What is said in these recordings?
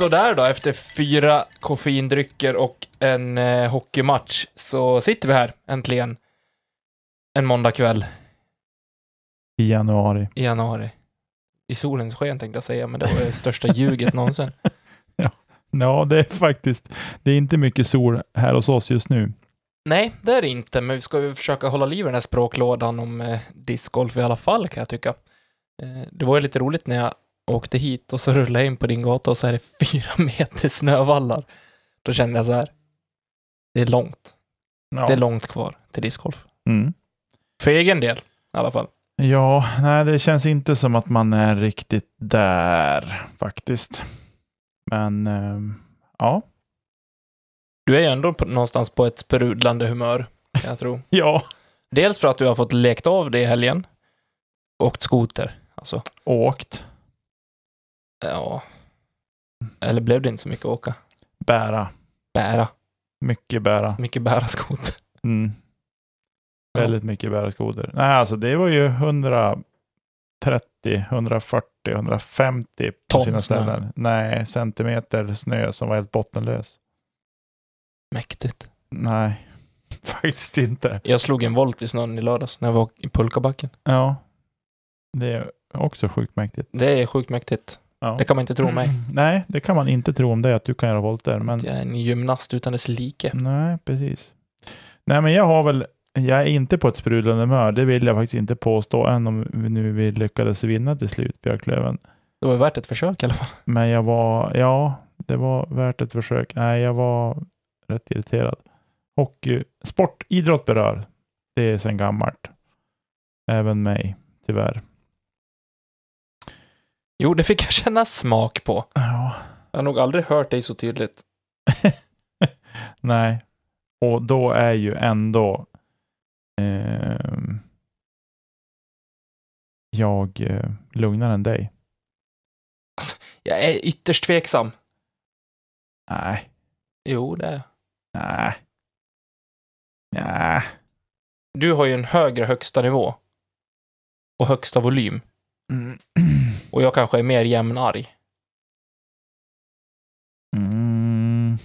Sådär då, efter fyra koffeindrycker och en eh, hockeymatch så sitter vi här äntligen en måndagkväll I januari. i januari. I solens sken tänkte jag säga, men det var det största ljuget någonsin. Ja, det är faktiskt, det är inte mycket sol här hos oss just nu. Nej, det är det inte, men vi ska ju försöka hålla liv i den här språklådan om eh, discgolf i alla fall, kan jag tycka. Eh, det var ju lite roligt när jag åkte hit och så rullade jag in på din gata och så är det fyra meter snövallar. Då kände jag så här, det är långt. Ja. Det är långt kvar till discgolf. Mm. För egen del, i alla fall. Ja, nej, det känns inte som att man är riktigt där faktiskt. Men ehm, ja, Du är ju ändå på, någonstans på ett sprudlande humör, kan jag tro. ja, Dels för att du har fått lekt av det i helgen. Åkt skoter, alltså. åkt, Ja. Eller blev det inte så mycket åka? bära, Bära. mycket bära. Mycket bära skoter. Mm. Ja. Väldigt mycket bära skoter. Nej, alltså det var ju 130, 140, 150 på Ton sina snö. ställen. Nej, centimeter snö som var helt bottenlös. Mäktigt. Nej, faktiskt inte. Jag slog en volt i snön i lördags när jag var i pulkabacken. Ja, det är också sjukt mäktigt. Det är sjukt mäktigt. Ja. Det kan man inte tro om mig. Nej, det kan man inte tro om dig att du kan göra volter. Men Jag är en gymnast utan dess like. nej, precis. Nej, men jag har väl, jag är inte på ett sprudlande humör. Det vill jag faktiskt inte påstå, än om vi nu vi lyckades vinna till slut, Björklöven. Det var värt ett försök i alla fall. Men jag var, ja, det var värt ett försök. Nej, jag var rätt irriterad. Hockey, sport, idrott berör. Det är sedan gammalt. Även mig, tyvärr. Jo, det fick jag känna smak på. Ja, Jag har nog aldrig hört dig så tydligt. nej. Och då är ju ändå ehm, jag eh, lugnare än dig. Jag är ytterst tveksam. Nej, Jo, det är nej. Nej. Du har ju en högre högsta nivå. Och högsta volym. Mm. Och jag kanske är mer jämnarg. Mm.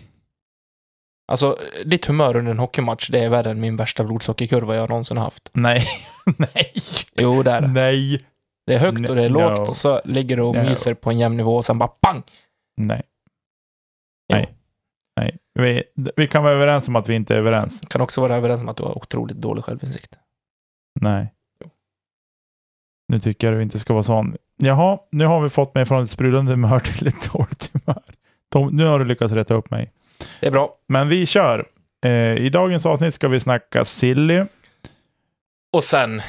Alltså, ditt humör under en hockeymatch, det är värre än min värsta blodsockerkurva jag någonsin haft. Nej, nej, Jo, det är det. nej, Det är högt och det är No. lågt och så ligger du och No. myser på en jämn nivå och sen bara pang! nej. Jo. Nej. Nej. Vi, vi kan vara överens om att vi inte är överens. Kan också vara överens om att du har otroligt dålig självinsikt. Nej. Jo. Nu tycker jag du inte ska vara sån. Jaha, nu har vi fått mig från ett sprudlande humör till ett dåligt humör. Tom, nu har du lyckats rätta upp mig. Det är bra. Men vi kör. Eh, I dagens avsnitt ska vi snacka silly. Och sen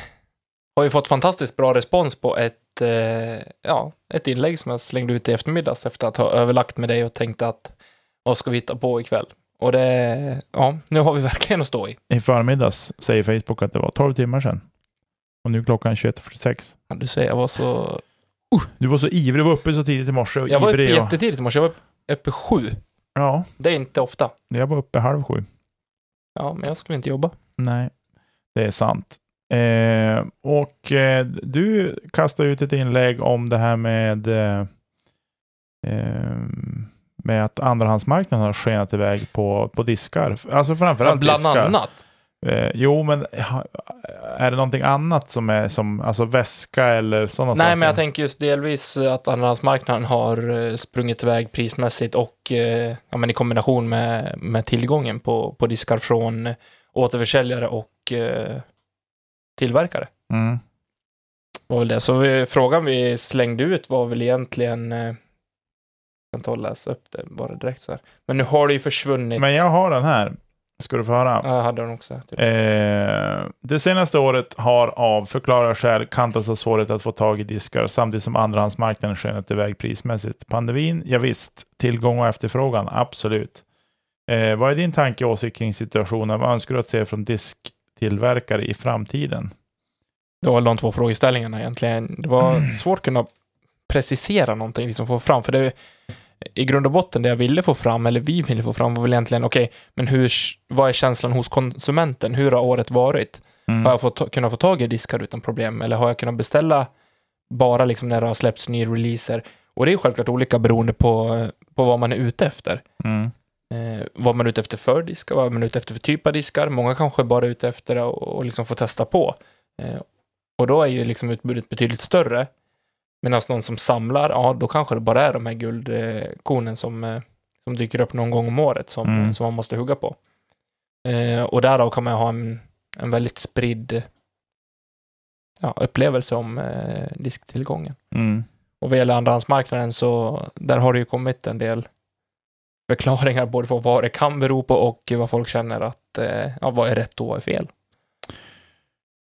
har vi fått fantastiskt bra respons på ett, eh, ja, ett inlägg som jag slängde ut i eftermiddags efter att ha överlagt med dig och tänkt att vad ska vi hitta på ikväll? Och det, ja, nu har vi verkligen att stå i. I förmiddags säger Facebook att det var 12 timmar sedan. Och nu är klockan 21.46. Ja, Du säger jag var så... Du var så ivrig, du var uppe så tidigt i morse. Och Jag var uppe ivrig och... jättetidigt i morse, jag var uppe sju. Ja, Det är inte ofta. jag var uppe halv sju. Ja, men jag skulle inte jobba. Nej, det är sant. Eh, och eh, du kastade ut ett inlägg om det här med, eh, eh, med att andrahandsmarknaden har skenat iväg på, på diskar. Alltså framförallt Bland diskar. annat. Eh, jo, men ja, är det någonting annat som är som alltså väska eller sådana saker? Nej, men jag tänker just delvis att andrahandsmarknaden har eh, sprungit iväg prismässigt och eh, ja, men i kombination med, med tillgången på, på diskar från återförsäljare och eh, tillverkare. Mm. var väl det. Så vi, frågan vi slängde ut var väl egentligen... Eh, jag kan ta och läsa upp det bara direkt så här. Men nu har det ju försvunnit. Men jag har den här. Ska du få höra? Ja, jag hade den också. Typ. Eh, det senaste året har av förklarliga skäl kantats av svårighet att få tag i diskar samtidigt som andrahandsmarknaden skenat iväg prismässigt. Pandemin, ja, visst. Tillgång och efterfrågan, absolut. Eh, vad är din tanke och åsikt kring situationen? Vad önskar du att se från disktillverkare i framtiden? Det var de två frågeställningarna egentligen. Det var svårt att kunna precisera någonting, liksom få fram, för det i grund och botten det jag ville få fram, eller vi ville få fram, var väl egentligen, okej, okay, men hur, vad är känslan hos konsumenten? Hur har året varit? Mm. Har jag fått, kunnat få tag i diskar utan problem, eller har jag kunnat beställa bara liksom när det har släppts nya releaser? Och det är självklart olika beroende på, på vad man är ute efter. Mm. Eh, vad man är ute efter för diskar, vad man är ute efter för typ av diskar. Många kanske bara är ute efter att och liksom få testa på. Eh, och då är ju liksom utbudet betydligt större. Medan någon som samlar, ja då kanske det bara är de här guldkornen som, eh, som dyker upp någon gång om året som, mm. som man måste hugga på. Eh, och därav kan man ha en, en väldigt spridd ja, upplevelse om eh, disktillgången. Mm. Och vad gäller andrahandsmarknaden så där har det ju kommit en del förklaringar både på vad det kan bero på och vad folk känner att, eh, ja, vad är rätt och vad är fel.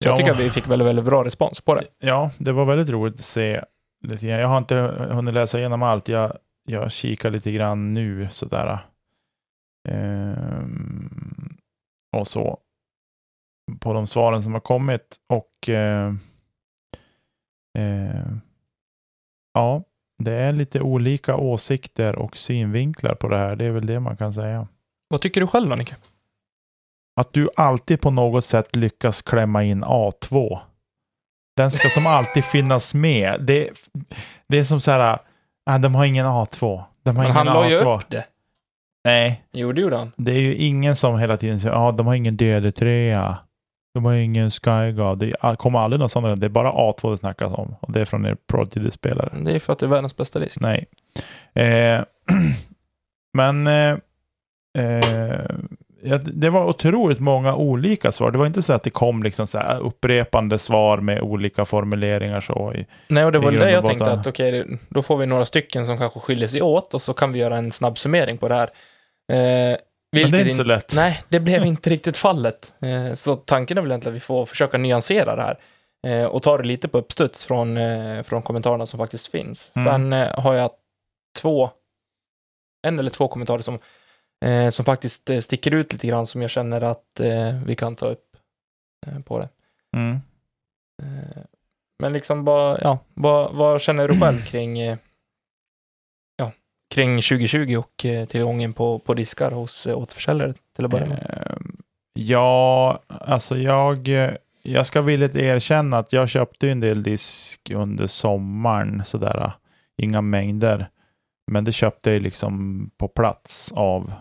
Så ja. jag tycker att vi fick väldigt, väldigt bra respons på det. Ja, det var väldigt roligt att se lite grann. Jag har inte hunnit läsa igenom allt. Jag, jag kikar lite grann nu sådär. Ehm, och så. På de svaren som har kommit. Och eh, eh, ja, det är lite olika åsikter och synvinklar på det här. Det är väl det man kan säga. Vad tycker du själv Annika? Att du alltid på något sätt lyckas klämma in A2 den ska som alltid finnas med. Det, det är som så här, äh, de har ingen A2. De har Men ingen han la ju A2. upp det. Nej, Jo, det gjorde han. det är ju ingen som hela tiden säger, ja, de har ingen DD3. De har ingen SkyGuard. Det kommer aldrig något sånt. Det är bara A2 det snackas om. Och det är från er Prodigy-spelare. Det är för att det är världens bästa disk. Nej. Eh, men eh, eh, det var otroligt många olika svar. Det var inte så att det kom liksom så här upprepande svar med olika formuleringar så i, Nej, och det var det jag tänkte att okej, okay, då får vi några stycken som kanske skiljer sig åt och så kan vi göra en snabb summering på det här. Eh, Men det är inte så lätt. Nej, det blev inte riktigt fallet. Eh, så tanken är väl egentligen att vi får försöka nyansera det här eh, och ta det lite på uppstuds från, eh, från kommentarerna som faktiskt finns. Mm. Sen eh, har jag två, en eller två kommentarer som eh, som faktiskt eh, sticker ut lite grann som jag känner att eh, vi kan ta upp eh, på det. Mm. Eh, men liksom bara, ja, vad, vad känner du själv kring, eh, ja, kring 2020 och tillgången på, på diskar hos återförsäljare till att börja med? Ja, alltså jag, jag ska villigt erkänna att jag köpte en del disk under sommaren, sådär, inga mängder. Men det köpte jag liksom på plats av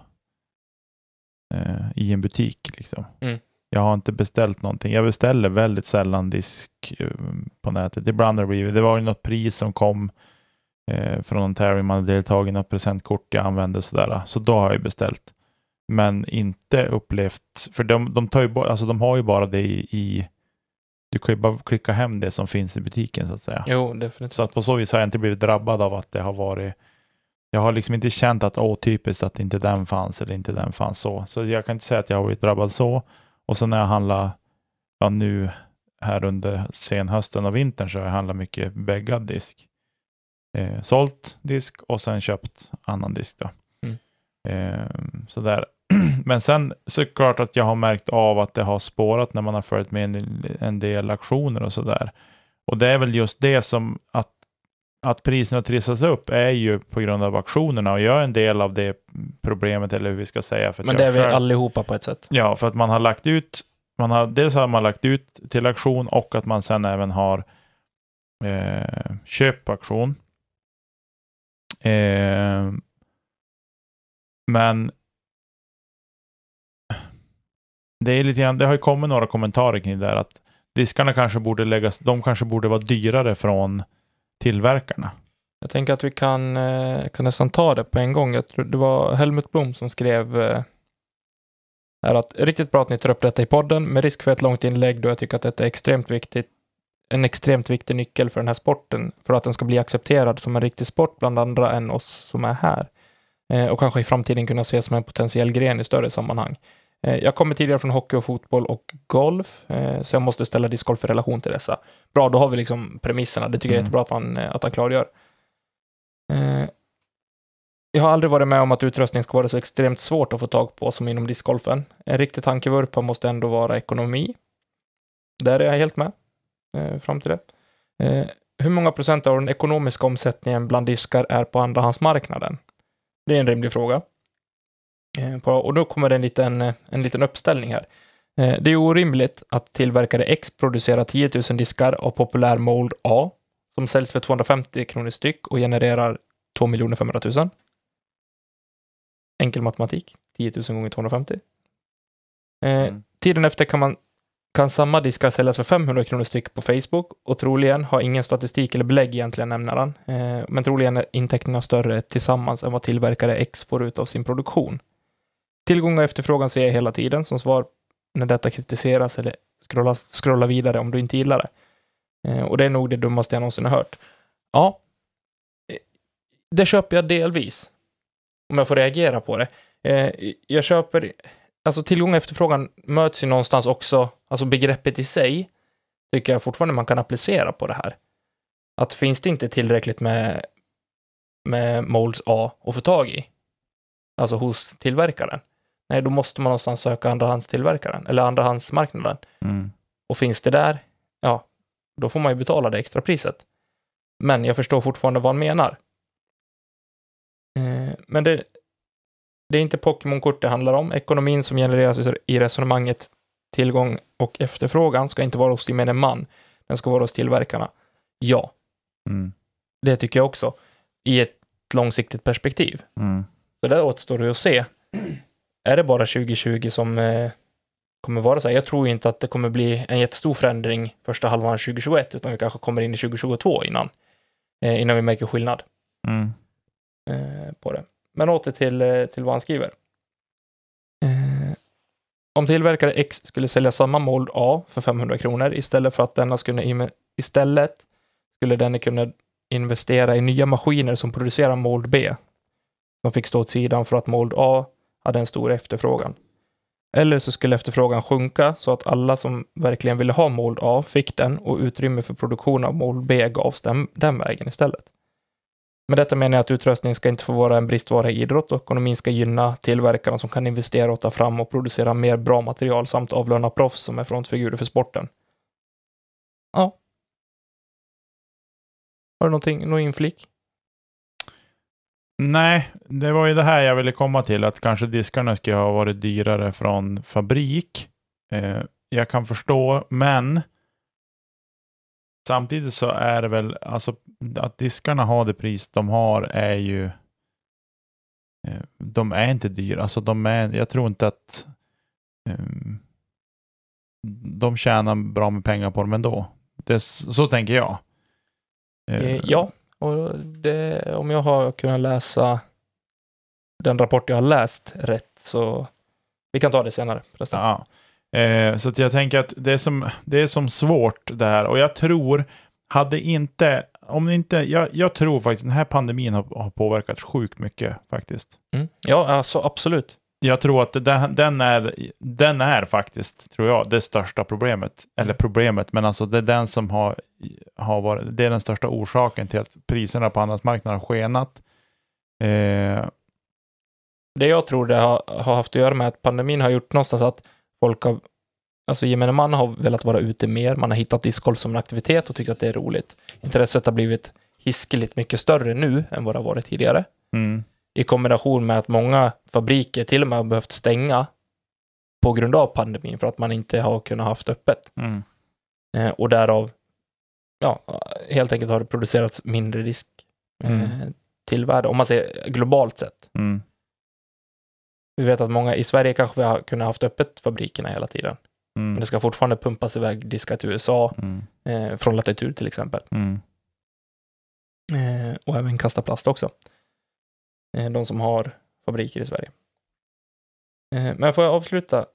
eh, i en butik. Liksom. Mm. Jag har inte beställt någonting. Jag beställer väldigt sällan disk eh, på nätet. Ibland är det Det var ju något pris som kom eh, från Ontario. Man hade deltagit i något presentkort jag använde sådär. Så då har jag beställt. Men inte upplevt, för de, de, tar ju, alltså de har ju bara det i, i du kan ju bara klicka hem det som finns i butiken så att säga. Jo, definitivt. Så att på så vis har jag inte blivit drabbad av att det har varit jag har liksom inte känt att åh, typiskt att inte den fanns eller inte den fanns så. Så jag kan inte säga att jag har varit drabbad så. Och så när jag handlar ja, nu här under senhösten och vintern så har jag handlat mycket bäggad disk. Eh, sålt disk och sen köpt annan disk. Då. Mm. Eh, sådär. Men sen såklart att jag har märkt av att det har spårat när man har följt med en, en del aktioner och sådär. Och det är väl just det som att att priserna trissas upp är ju på grund av auktionerna och jag är en del av det problemet, eller hur vi ska säga. För Men det är vi själv... allihopa på ett sätt. Ja, för att man har lagt ut, man har, dels har man lagt ut till auktion och att man sen även har eh, köp på auktion. Eh, men det är lite grann, det har ju kommit några kommentarer kring det där att diskarna kanske borde läggas, de kanske borde vara dyrare från tillverkarna. Jag tänker att vi kan, eh, kan nästan ta det på en gång. Jag tror det var Helmut Blom som skrev eh, är att riktigt bra att ni tar upp detta i podden med risk för ett långt inlägg då jag tycker att detta är extremt viktigt en extremt viktig nyckel för den här sporten, för att den ska bli accepterad som en riktig sport bland andra än oss som är här. Eh, och kanske i framtiden kunna ses som en potentiell gren i större sammanhang. Eh, jag kommer tidigare från hockey och fotboll och golf, eh, så jag måste ställa discgolf i relation till dessa. Bra, då har vi liksom premisserna. Det tycker jag är Mm. jättebra att han, eh, att han klargör. Jag har aldrig varit med om att utrustning ska vara så extremt svårt att få tag på som inom discgolfen. En riktig tankevurpa måste ändå vara ekonomi. Där är jag helt med, fram till det. Hur många procent av den ekonomiska omsättningen bland diskar är på andrahandsmarknaden? Det är en rimlig fråga. Eh, på, och då kommer det en liten, eh, en liten uppställning här. Eh, det är orimligt att tillverkare X producerar 10 000 diskar av populär Mold A som säljs för 250 kronor styck och genererar 2 500 000. Enkel matematik. 10 000 gånger 250. Eh, Mm. Tiden efter kan, man, kan samma diskar säljas för 500 kronor styck på Facebook och troligen har ingen statistik eller belägg egentligen nämner han. Eh, men troligen är intäkterna större tillsammans än vad tillverkare X får ut av sin produktion. Tillgång och efterfrågan ser jag hela tiden som svar när detta kritiseras eller scrolla, scrolla vidare om du inte gillar det. Eh, och det är nog det dummaste jag någonsin har hört. Ja, eh, det köper jag delvis. Om jag får reagera på det. Eh, jag köper, alltså tillgång och efterfrågan möts ju någonstans också, alltså begreppet i sig tycker jag fortfarande man kan applicera på det här. Att finns det inte tillräckligt med, med molds A att få tag i, alltså hos tillverkaren, nej då måste man någonstans söka andrahandstillverkaren eller andrahandsmarknaden. Mm. Och finns det där, ja, då får man ju betala det extra priset. Men jag förstår fortfarande vad han menar. Eh, men det, det är inte Pokémon-kort det handlar om. Ekonomin som genereras i resonemanget tillgång och efterfrågan ska inte vara hos gemene man. Den ska vara hos tillverkarna. Ja, Mm. det tycker jag också. I ett långsiktigt perspektiv. Mm. Så där återstår det att se. Är det bara 2020 som eh, kommer vara så här? Jag tror inte att det kommer bli en jättestor förändring första halvan 2021, utan vi kanske kommer in i 2022 innan, eh, innan vi märker skillnad Mm. eh, på det. Men åter till, eh, till vad han skriver. Eh, om tillverkare X skulle sälja samma mold A för 500 kronor istället för att denna skulle istället skulle den kunna investera i nya maskiner som producerar mold B som fick stå åt sidan för att mold A hade en stor efterfrågan. Eller så skulle efterfrågan sjunka så att alla som verkligen ville ha mold A fick den och utrymme för produktion av mold B gavs den, den vägen istället. Med detta menar jag att utrustning ska inte få vara en bristvara i idrott och ekonomin ska gynna tillverkarna som kan investera och ta fram och producera mer bra material samt avlöna proffs som är frontfigurer för sporten. Ja. Har du någonting, någon inflik? Nej, det var ju det här jag ville komma till, att kanske diskarna skulle ha varit dyrare från fabrik. Eh, jag kan förstå, men samtidigt så är det väl, alltså att diskarna har det pris de har är ju, eh, de är inte dyra. Alltså de är, jag tror inte att eh, de tjänar bra med pengar på dem ändå. Det, så tänker jag. Eh, eh ja, och det, om jag har kunnat läsa den rapport jag har läst rätt så vi kan ta det senare. förresten. Ja. Eh, så jag tänker att det är, som, det är som svårt det här. Och jag tror, hade inte, om inte, jag, jag tror faktiskt den här pandemin har, har påverkat sjukt mycket faktiskt. Mm. Ja, alltså absolut. Jag tror att den, den, är, den är faktiskt, tror jag, det största problemet. Eller problemet, men alltså det är den som har, har varit, det är den största orsaken till att priserna på andrahandsmarknaden har skenat. Eh, Det jag tror det har, har haft att göra med att pandemin har gjort någonstans att folk har, alltså gemene man har velat vara ute mer, man har hittat discgolf som en aktivitet och tyckt att det är roligt. Intresset har blivit hiskeligt mycket större nu än vad det har varit tidigare. mm, I kombination med att många fabriker till och med har behövt stänga på grund av pandemin för att man inte har kunnat haft öppet. mm, Eh, och därav, ja, helt enkelt har det producerats mindre risk eh, Mm. till värde, om man ser globalt sett. mm, Vi vet att många, i Sverige kanske vi har kunnat haft öppet fabrikerna hela tiden, men mm, det ska fortfarande pumpas iväg diskar till USA, mm, eh, från latitur till exempel. mm. Eh, och även kasta plast också. Eh, de som har fabriker i Sverige. Eh, men får jag avsluta?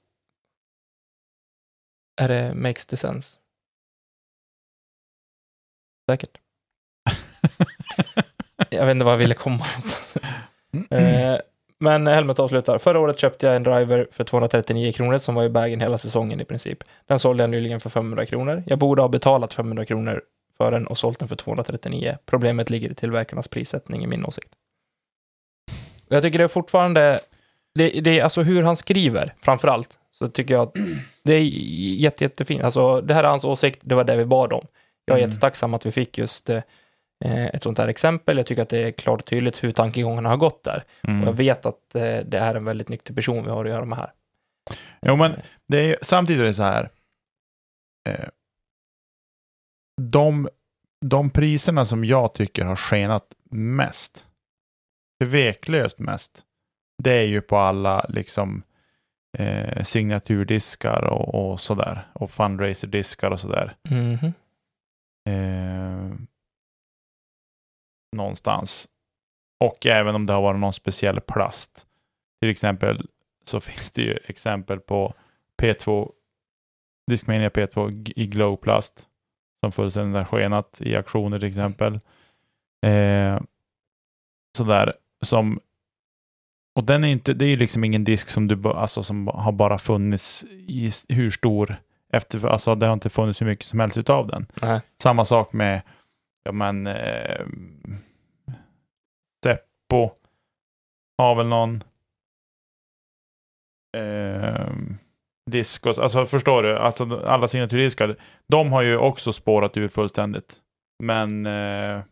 Är det makes the sense? Säkert. jag vet inte vad jag ville komma eh, men Helmut avslutar. Förra året köpte jag en driver för 239 kronor som var i bagen hela säsongen i princip. Den sålde jag nyligen för 500 kronor. Jag borde ha betalat 500 kronor för den och sålt den för 239. Problemet ligger i tillverkarnas prissättning i min åsikt. Jag tycker det är fortfarande, det, det är alltså hur han skriver framför allt, så tycker jag att det är jätte, jättefint. Alltså det här är hans åsikt, det var det vi bad om. Jag är Mm. jättetacksam att vi fick just eh, ett sånt här exempel. Jag tycker att det är klart och tydligt hur tankegångarna har gått där. Mm. Och jag vet att eh, det är en väldigt nykter person vi har att göra med här. Jo, men det är, ju- samtidigt är det så här. Eh, de, de priserna som jag tycker har skenat mest, tveklöst mest, det är ju på alla liksom eh, signaturdiskar och, och sådär. Och fundraiserdiskar och sådär. Mhm. Eh, någonstans. Och även om det har varit någon speciell plast. Till exempel så finns det ju exempel på P2 Discmania P2 g- i glowplast som fullständigt har skenat i auktioner till exempel. Eh, sådär som och den är inte, det är ju liksom ingen disk som du alltså som har bara funnits i hur stor efter, alltså det har inte funnits hur mycket som helst utav den. Nej. Samma sak med, ja men, eh, Steppo har väl någon eh, Discos, alltså förstår du? Alltså alla signaturdiskar, de har ju också spårat ur fullständigt. Men eh,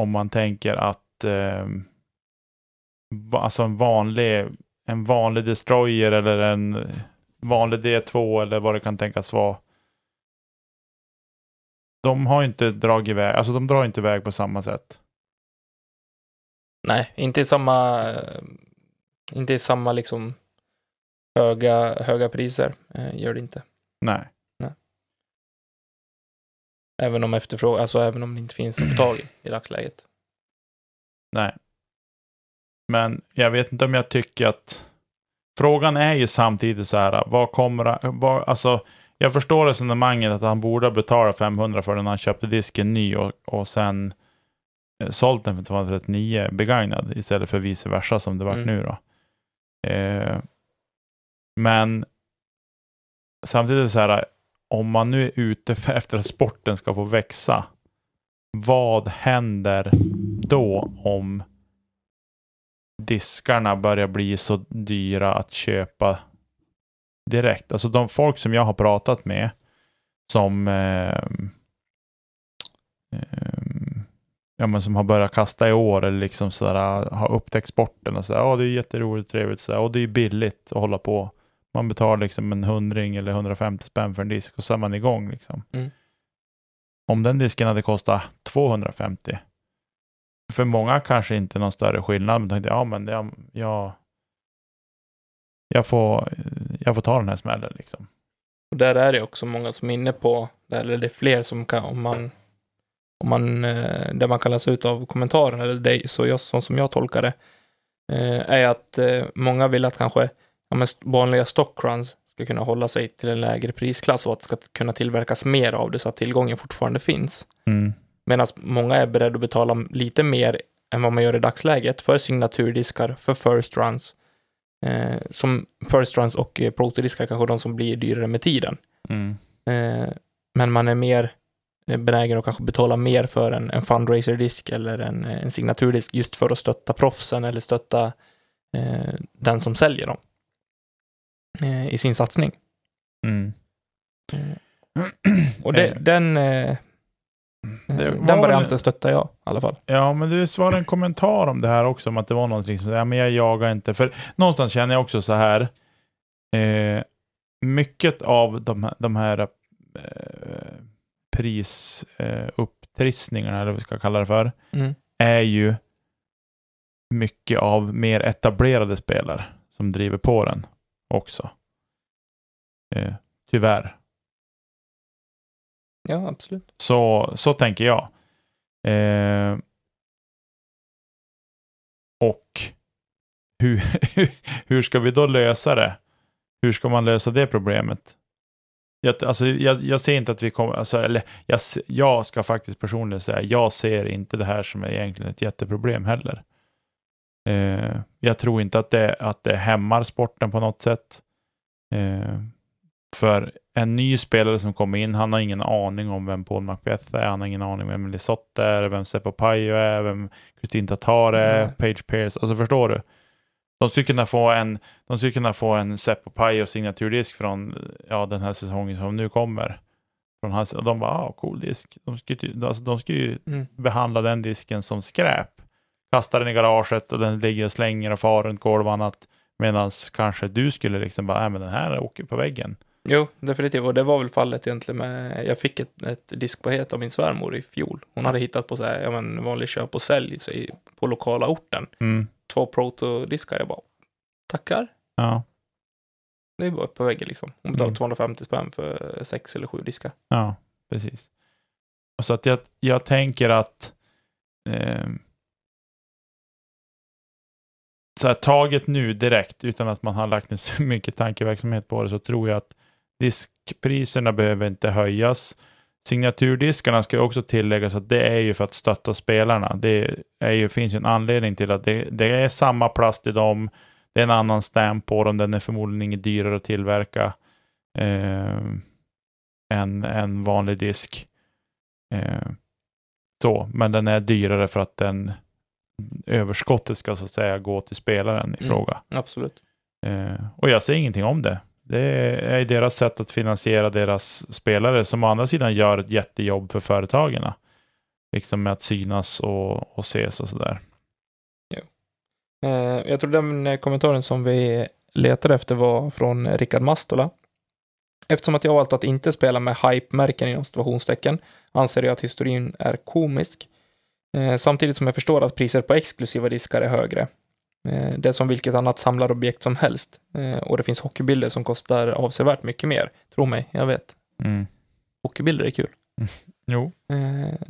om man tänker att eh, va- alltså en vanlig, en vanlig destroyer eller en vanlig D2 eller vad det kan tänkas vara. De har inte dragit iväg, alltså de drar inte iväg på samma sätt. Nej, inte i samma, eh, inte i samma liksom höga, höga priser. Eh, gör det inte. Nej. Även om efterfrågan, alltså även om det inte finns att få tag i i dagsläget. Nej. Men jag vet inte om jag tycker att frågan är ju samtidigt så här, vad kommer vad, alltså jag förstår resonemanget att han borde betala 500 för den han köpte disken ny och, och sen eh, sålt den för 239 begagnad istället för vice versa som det vart Mm. nu då. Eh, men samtidigt så här, om man nu är ute efter att sporten ska få växa, vad händer då om diskarna börjar bli så dyra att köpa direkt? Alltså de folk som jag har pratat med som eh, eh, ja, men som har börjat kasta i år eller liksom sådär, har upptäckt sporten och sådär. Ja, det är jätteroligt och trevligt sådär. Och det är billigt att hålla på. Man betalar liksom en hundring eller 150 spänn för en disk och så är man igång liksom. Mm. Om den disken hade kostat 250 för många kanske inte någon större skillnad, men tänkte ja men jag, jag, jag, får, jag får ta den här smällen liksom. Och där är det också många som är inne på, eller det är fler som kan, om man, om man, eh, det man kan läsa ut av kommentaren, eller det, så, jag, så som jag tolkar det, eh, är att eh, många vill att kanske ja, men vanliga stockruns ska kunna hålla sig till en lägre prisklass och att det ska kunna tillverkas mer av det så att tillgången fortfarande finns. Mm. Medan många är beredda att betala lite mer än vad man gör i dagsläget för signaturdiskar, för first runs. Eh, som first runs och eh, protodiskar kanske de som blir dyrare med tiden. Mm. Eh, men man är mer eh, benägen att kanske betala mer för en, en fundraiser-disk eller en, en signaturdisk just för att stötta proffsen eller stötta eh, den som säljer dem eh, i sin satsning. Mm. Och det, Eh, den, eh, den var varianten stöttar jag i alla fall. Ja, men det var en kommentar om det här också, om att det var någonting som, ja men jag jagar inte, för någonstans känner jag också så här, eh, mycket av de de här eh, prisupptrissningarna, eller vad vi ska kalla det för, Mm. är ju mycket av mer etablerade spelare som driver på den också. Eh, tyvärr. Ja, absolut. Så, så tänker jag. Eh, och hur, hur ska vi då lösa det? Hur ska man lösa det problemet? Jag, alltså, jag, jag ser inte att vi kommer, alltså, eller jag, jag ska faktiskt personligen säga, jag ser inte det här som är egentligen ett jätteproblem heller. Eh, jag tror inte att det, att det hämmar sporten på något sätt. Eh, för en ny spelare som kommer in, han har ingen aning om vem Paul Macbeth är, han har ingen aning om vem Lisotte är, vem Seppo Pajo är, vem Kristin Tatar är, Nej. Page Pierce, alltså förstår du? De skulle kunna få en, de skulle kunna få en Seppo Pajo signaturdisk från ja, den här säsongen som nu kommer. Från hans, och de bara, ah, cool disk. De skulle, alltså, de skulle ju Mm. behandla den disken som skräp. Kasta den i garaget och den ligger och slänger och far runt golv och annat. Medan kanske du skulle liksom bara, nej men den här åker på väggen. Jo, definitivt. Och det var väl fallet egentligen med, jag fick ett, ett diskpaket av min svärmor i fjol. Hon hade hittat på så här, ja men vanlig köp och sälj i, på lokala orten. Mm. Två protodiskar. Jag bara, tackar. Ja, Det var på väggen liksom. Hon betalade Mm. 250 spänn för sex eller sju diskar. ja, precis. Och så att jag, jag tänker att eh, så här, taget nu direkt, utan att man har lagt ner så mycket tankeverksamhet på det, så tror jag att diskpriserna behöver inte höjas. Signaturdiskarna ska också tilläggas att det är ju för att stötta spelarna. Det är ju, finns ju en anledning till att det, det är samma plast i dem, det är en annan stamp på dem, den är förmodligen inget dyrare att tillverka eh, än en vanlig disk. Eh, så, men den är dyrare för att den överskottet ska så att säga gå till spelaren i Mm. fråga. Absolut. Eh, och jag säger ingenting om det. Det är deras sätt att finansiera deras spelare som å andra sidan gör ett jättejobb för företagen. Liksom med att synas och, och ses och sådär. Eh, jag tror den kommentaren som vi letade efter var från Rickard Mastola. Eftersom att jag valt att inte spela med hype-märken inom situationstecken anser jag att historien är komisk. Eh, samtidigt som jag förstår att priser på exklusiva diskar är högre. Eh, det är som vilket annat samlarobjekt som helst. Eh, och det finns hockeybilder som kostar avsevärt mycket mer. Tro mig, jag vet. Mm. Hockeybilder är kul. Jo.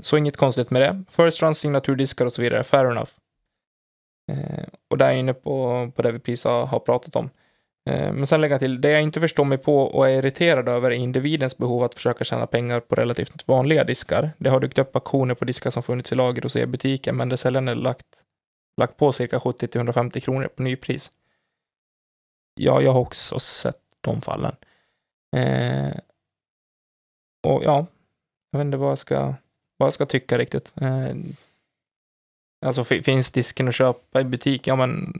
Så inget konstigt med det. First run, signaturdiskar och så vidare, fair enough. Och där är jag inne på, på det vi precis har pratat om. Eh, men sen lägger jag till, det jag inte förstår mig på och är irriterad över är individens behov att försöka tjäna pengar på relativt vanliga diskar. Det har dykt upp auktioner på diskar som funnits i lager hos e-butiken, men där säljaren är lagt, lagt på cirka 70-150 kronor på nypris. Ja, jag har också sett de fallen. Eh, och ja, jag vet inte vad jag ska, vad jag ska tycka riktigt. Eh, alltså finns disken att köpa i butik, ja men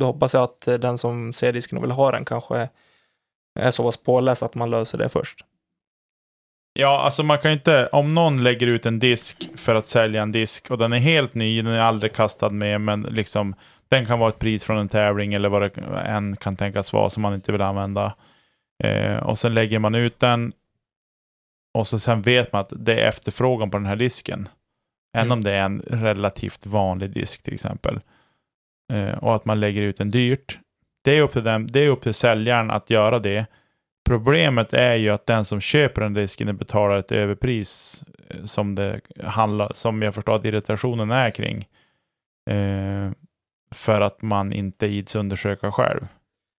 då hoppas jag att eh, den som ser disken och vill ha den kanske är så pass påläst att man löser det först. Ja, alltså man kan ju inte, om någon lägger ut en disk för att sälja en disk och den är helt ny, den är aldrig kastad med, men liksom den kan vara ett pris från en tävling eller vad det än kan tänkas vara som man inte vill använda. Eh, och sen lägger man ut den och så sen vet man att det är efterfrågan på den här disken. Än Mm. om det är en relativt vanlig disk till exempel. Eh, och att man lägger ut den dyrt. Det är upp till, den, det är upp till säljaren att göra det. Problemet är ju att den som köper den disken betalar ett överpris eh, som det handlar, som jag förstår att irritationen är kring. Eh, för att man inte ids undersöka själv.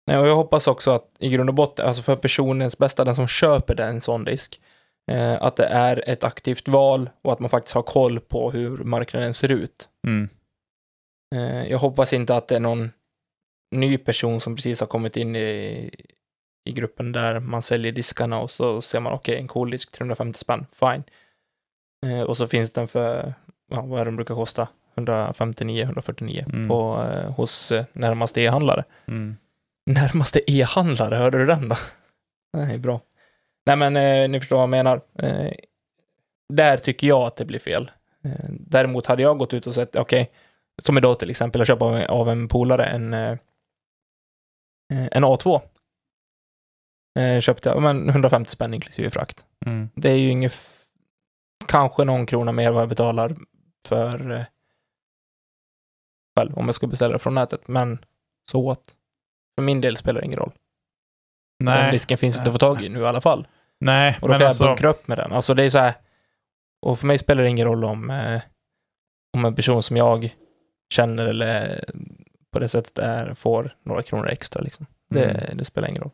Nej, och jag hoppas också att i grund och botten, alltså för personens bästa, den som köper den, en sån disk, eh, att det är ett aktivt val och att man faktiskt har koll på hur marknaden ser ut. Mm. Eh, jag hoppas inte att det är någon ny person som precis har kommit in i, i gruppen där man säljer diskarna och så ser man okej, en cool disk 350 spänn, fine. Eh, och så finns den för, ja, vad är den brukar kosta? 159, 149 Mm. på, eh, hos eh, närmaste e-handlare. Mm. Närmaste e-handlare, hörde du den då? Är bra. Nej men eh, ni förstår vad jag menar. Eh, där tycker jag att det blir fel. Däremot hade jag gått ut och sett, okej, som idag till exempel, jag köper av, av en polare en, eh, en A2. Eh, köpte jag, men 150 spänn inklusive frakt. Mm. Det är ju inget, kanske någon krona mer vad jag betalar för eh, själv om jag ska beställa från nätet, men så what? För min del spelar det ingen roll. Den Nej, disken finns inte att få tag i nu i alla fall. nej Och då men kan alltså, jag bunkra upp med den. Alltså det är så här, och för mig spelar det ingen roll om, eh, om en person som jag känner eller på det sättet är, får några kronor extra liksom. Det, Mm. det spelar ingen roll.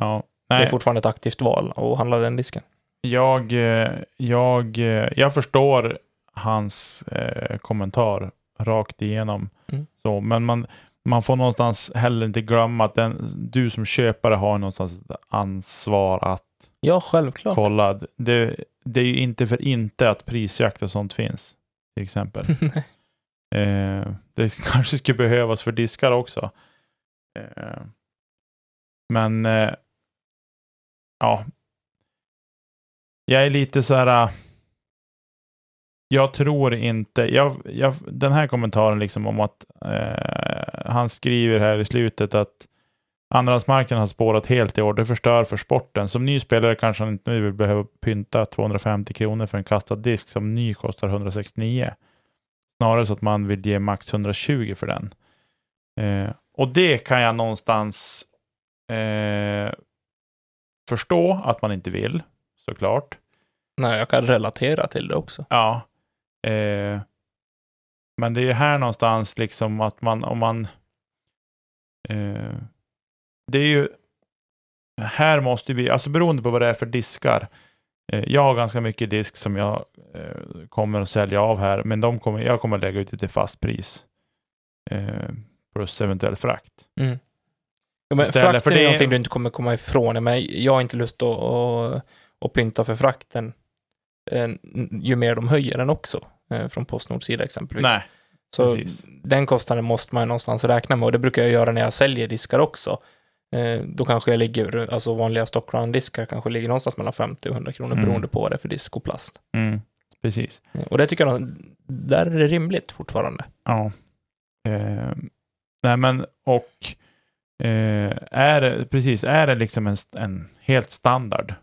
Ja, Det är Nej, fortfarande ett aktivt val att handla den disken. jag, eh, jag, eh, jag förstår hans eh, kommentar rakt igenom. Mm. Så, men man, man får någonstans heller inte glömma att den, du som köpare har någonstans ansvar att Ja, självklart. kolla. Det, det är ju inte för inte att prisjakt och sånt finns, till exempel. Eh, det kanske skulle behövas för diskar också. Eh, men eh, ja, jag är lite så här. Eh, jag tror inte, jag, jag, den här kommentaren liksom om att eh, han skriver här i slutet att andrahandsmarknaden har spårat helt i år. Det förstör för sporten. Som ny spelare kanske han inte nu vill behöva pynta 250 kronor för en kastad disk som ny kostar 169. Snarare så att man vill ge max 120 för den. Eh, och det kan jag någonstans eh, förstå att man inte vill, såklart. Nej, jag kan relatera till det också. Ja. Eh, men det är ju här någonstans liksom att man, om man... Eh, det är ju... Här måste vi, alltså beroende på vad det är för diskar. Eh, jag har ganska mycket disk som jag eh, kommer att sälja av här, men de kommer, jag kommer att lägga ut det till fast pris. Eh, plus eventuell frakt. Mm. Ja, men frakten för är det- någonting du inte kommer komma ifrån. Men jag har inte lust att, att, att pynta för frakten ju mer de höjer den också. Från Postnords sida exempelvis. Nej, Så precis. den kostnaden måste man någonstans räkna med och det brukar jag göra när jag säljer diskar också. Eh, Då kanske jag ligger, alltså vanliga stockround-diskar kanske ligger någonstans mellan 50 och 100 kronor Mm. beroende på vad det är för disk och plast. Mm, precis. Eh, Och det tycker jag, där är det rimligt fortfarande. Ja. Eh, nej men och eh, är det, precis, är det liksom en, en helt standard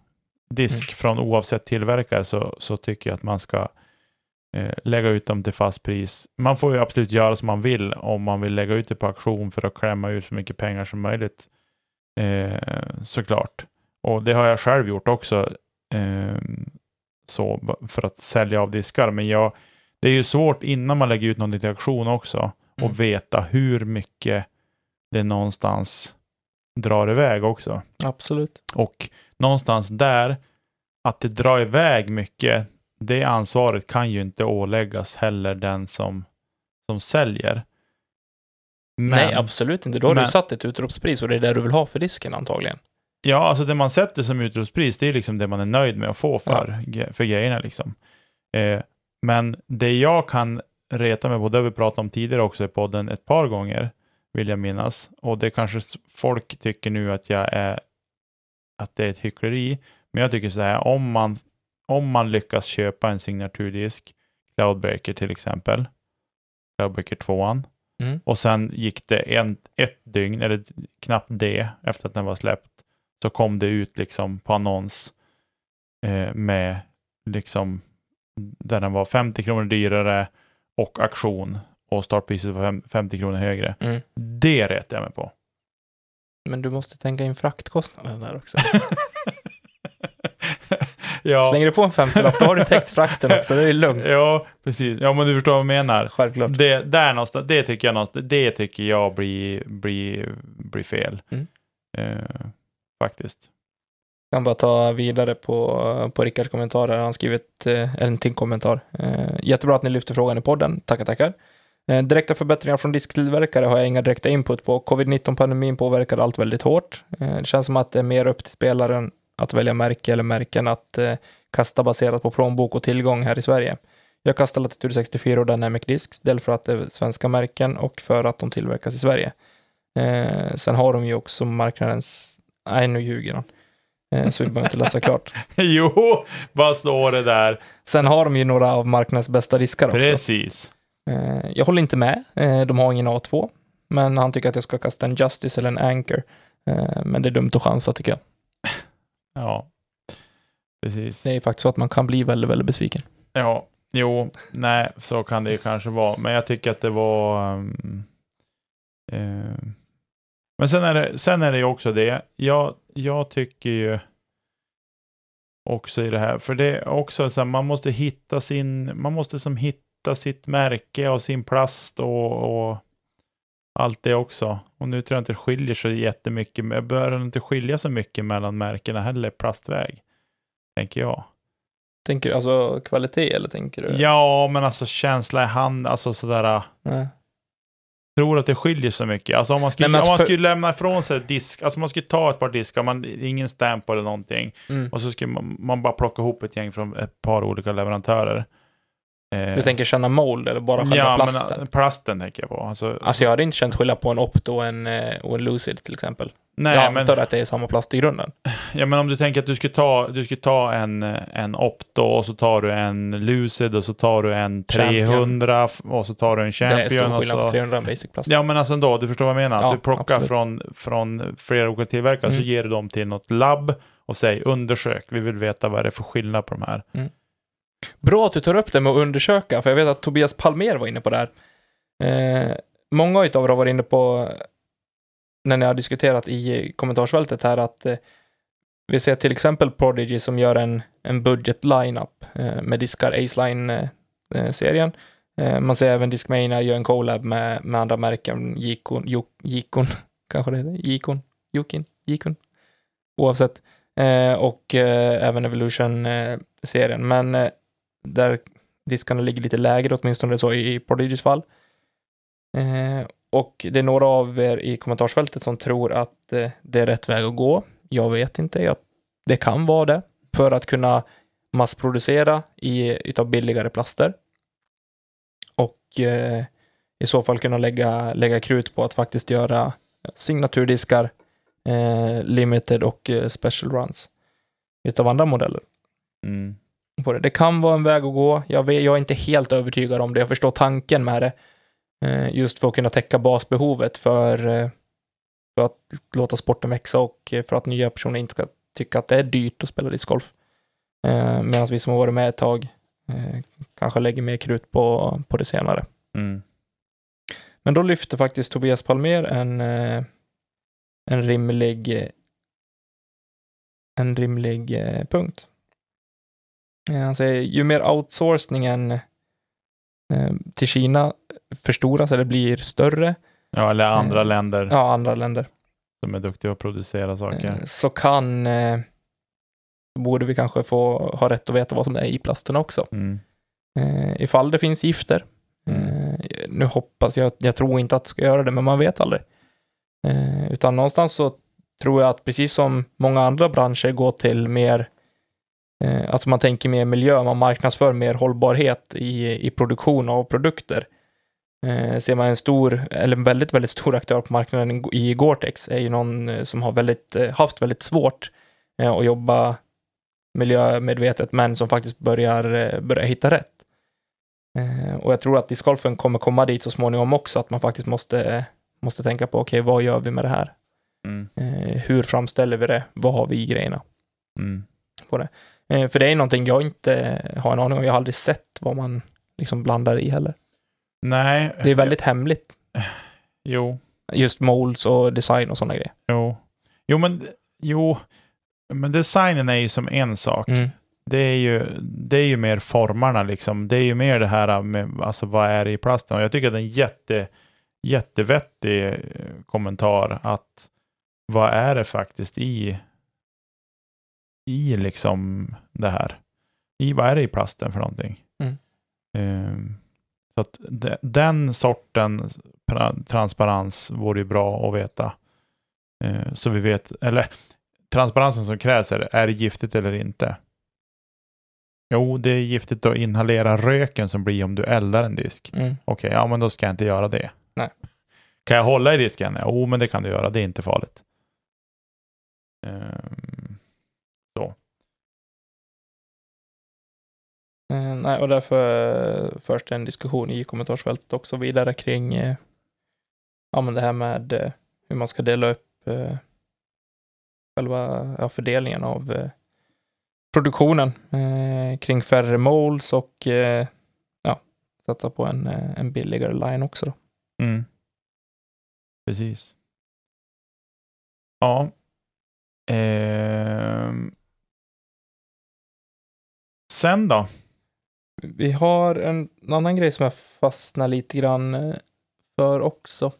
disk Mm. från oavsett tillverkare så, så tycker jag att man ska eh, lägga ut dem till fast pris. Man får ju absolut göra som man vill om man vill lägga ut det på auktion för att klämma ut så mycket pengar som möjligt. Eh, såklart. Och det har jag själv gjort också. Eh, så för att sälja av diskar. Men jag, det är ju svårt innan man lägger ut någonting till auktion också Mm. och veta hur mycket det någonstans drar iväg också. Absolut. Och någonstans där, att det drar iväg mycket, det ansvaret kan ju inte åläggas heller den som, som säljer. Men, Nej, absolut inte. Då har men- du satt ett utropspris och det är det du vill ha för disken antagligen. Ja, alltså det man sätter som utropspris, det är liksom det man är nöjd med att få för, ge- för grejerna. Liksom. Eh, men det jag kan reta mig på, det har vi pratat om tidigare också i podden ett par gånger, vill jag minnas. Och det kanske folk tycker nu att jag är, att det är ett hyckleri. Men jag tycker så här, om man, om man lyckas köpa en signaturdisk, Cloudbreaker till exempel, Cloudbreaker 2 Mm. och sen gick det en, ett dygn, eller knappt det, efter att den var släppt, så kom det ut liksom på annons eh, med liksom där den var 50 kronor dyrare och auktion och startpriset var fem- 50 kronor högre. Mm. Det retar jag mig på. Men du måste tänka in fraktkostnaden där också. ja, Slänger du på en 50-lapp, då har du täckt frakten också. Det är lugnt. ja, precis. Ja, men du förstår vad jag menar. Självklart. Det, där någonstans, det tycker jag någonstans, det tycker jag blir, blir, blir fel. Mm. Eh, faktiskt. Jag kan bara ta vidare på, på Rickards kommentarer. Han skrivit eh, en till kommentar. Eh, jättebra att ni lyfter frågan i podden. Tackar, tackar. Eh, direkta förbättringar från disktillverkare har jag inga direkta input på. Covid-19-pandemin påverkar allt väldigt hårt. Eh, det känns som att det är mer upp till spelaren att välja märke eller märken att eh, kasta baserat på plånbok och tillgång här i Sverige. Jag kastar Latitude 64 och Dynamic Discs, dels för att det är svenska märken och för att de tillverkas i Sverige. Eh, sen har de ju också marknadens... Nej, nu ljuger han. Eh, så vi behöver inte läsa klart. jo, vad står det där? Sen har de ju några av marknadens bästa diskar också. Precis. Eh, jag håller inte med. Eh, de har ingen A2. Men han tycker att jag ska kasta en Justice eller en Anchor. Eh, men det är dumt att chansa tycker jag. Ja, precis. Det är faktiskt så att man kan bli väldigt, väldigt besviken. Ja, jo, nej, så kan det ju kanske vara. Men jag tycker att det var... um, eh, men sen är, det, sen är det ju också det. Jag, jag tycker ju också i det här, för det är också så här, man måste hitta sin, man måste som hitta sitt märke och sin plast och, och allt det också. Och nu tror jag inte det skiljer så jättemycket, det börjar inte skilja så mycket mellan märkena heller, plastväg, tänker jag. Tänker du alltså kvalitet eller tänker du? Ja, men alltså känsla i hand, alltså sådär, Nej. tror att det skiljer så mycket. Alltså om man skulle, Nej, men om man för- skulle lämna ifrån sig disk, alltså man skulle ta ett par diskar, man, ingen stamp eller någonting, Mm. och så skulle man, man bara plocka ihop ett gäng från ett par olika leverantörer. Eh, Du tänker känna mold eller bara själva ja, plasten? men äh, plasten tänker jag på. Alltså, Alltså jag hade inte känt skillnad på en Opto och en, eh, och en Lucid till exempel. nej, jag men, antar att det är samma plast i grunden. ja, men om du tänker att du skulle ta, du skulle ta en, en Opto och så tar du en Lucid och så tar du en Champion. 300 f- och så tar du en det är Champion. stor skillnad så, på 300 och basic plast. Ja, men alltså ändå, du förstår vad jag menar. Ja, du plockar absolut. från, från flera olika tillverkare så Mm. ger du dem till något labb och säger undersök, vi vill veta vad det är för skillnad på de här. Bra att du tar upp det med att undersöka, för jag vet att Tobias Palmer var inne på det här. Eh, många av er har varit inne på, när ni har diskuterat i kommentarsfältet här, att eh, vi ser till exempel Prodigy som gör en, en budget lineup eh, med diskar Aceline-serien. Eh, eh, eh, man ser även Discmania gör en collab med, med andra märken, Jikon, Juk, Jikon, kanske det heter, Jikon, Jokin, Jikon, oavsett. Eh, och eh, även Evolution-serien, eh, men eh, där diskarna ligger lite lägre, åtminstone så i Prodigys fall. Eh, och det är några av er i kommentarsfältet som tror att eh, det är rätt väg att gå. Jag vet inte, jag, det kan vara det, för att kunna massproducera i, utav billigare plaster. Och eh, i så fall kunna lägga, lägga krut på att faktiskt göra signaturdiskar, eh, limited och eh, special runs utav andra modeller Mm på det. Det kan vara en väg att gå. Jag, vet, jag är inte helt övertygad om det. Jag förstår tanken med det. Eh, just för att kunna täcka basbehovet för, eh, för att låta sporten växa och eh, för att nya personer inte ska tycka att det är dyrt att spela discgolf. Medan vi som har varit med ett tag kanske lägger mer krut på, på det senare. Mm. Men då lyfter faktiskt Tobias Palmer en, en rimlig, en rimlig punkt. Eh, Han säger, ju mer outsourcingen eh, till Kina förstoras eller blir större, Ja, eller andra Eh, länder ja, andra länder, som är duktiga att producera saker. eh, så kan, eh, borde vi kanske få ha rätt att veta vad som är i plasten också. Mm. Eh, ifall det finns gifter. Eh, nu hoppas jag, jag tror inte att det ska göra det, men man vet aldrig. Eh, utan någonstans så tror jag att precis som många andra branscher går till mer, eh, alltså man tänker mer miljö, man marknadsför mer hållbarhet i, i produktion av produkter. Eh, ser man en stor, eller en väldigt, väldigt stor aktör på marknaden i Gore-Tex är ju någon eh, som har väldigt, eh, haft väldigt svårt eh, att jobba miljömedvetet, men som faktiskt börjar, eh, börjar hitta rätt. Eh, och jag tror att discgolfen kommer komma dit så småningom också, att man faktiskt måste, måste tänka på, okej, vad gör vi med det här? Mm. Eh, hur framställer vi det? Vad har vi i grejerna? Mm. Eh, för det är någonting jag inte har en aning om. Jag har aldrig sett vad man liksom blandar i heller. Nej. Det är väldigt hemligt. Jo. Just molds och design och sådana grejer. Jo. Jo, men, jo. men designen är ju som en sak. Mm. Det är, ju, det är ju mer formarna liksom. Det är ju mer det här med alltså, vad är det i plasten. Och jag tycker att det är en jätte, jättevettig eh, kommentar att vad är det faktiskt i i liksom det här? I vad är det i plasten för någonting? Mm. Ehm, så att de, den sorten transparens vore ju bra att veta. Eh, så vi vet, eller transparensen som krävs är, är det giftigt eller inte? Jo, det är giftigt att inhalera röken som blir om du eldar en disk. Mm. Okej, ja men då ska jag inte göra det. Nej. Kan jag hålla i disken? Jo, men det kan du göra. Det är inte farligt. Ehm, Eh, nej, och därför eh, förs det en diskussion i kommentarsfältet också vidare kring eh, ja, men det här med eh, hur man ska dela upp eh, själva ja, fördelningen av eh, produktionen eh, kring färre molds och eh, ja, satsa på en, en billigare line också. Då. Mm. Precis. Ja. Eh... Sen då? Vi har en, en annan grej som jag fastnar lite grann eh, för också.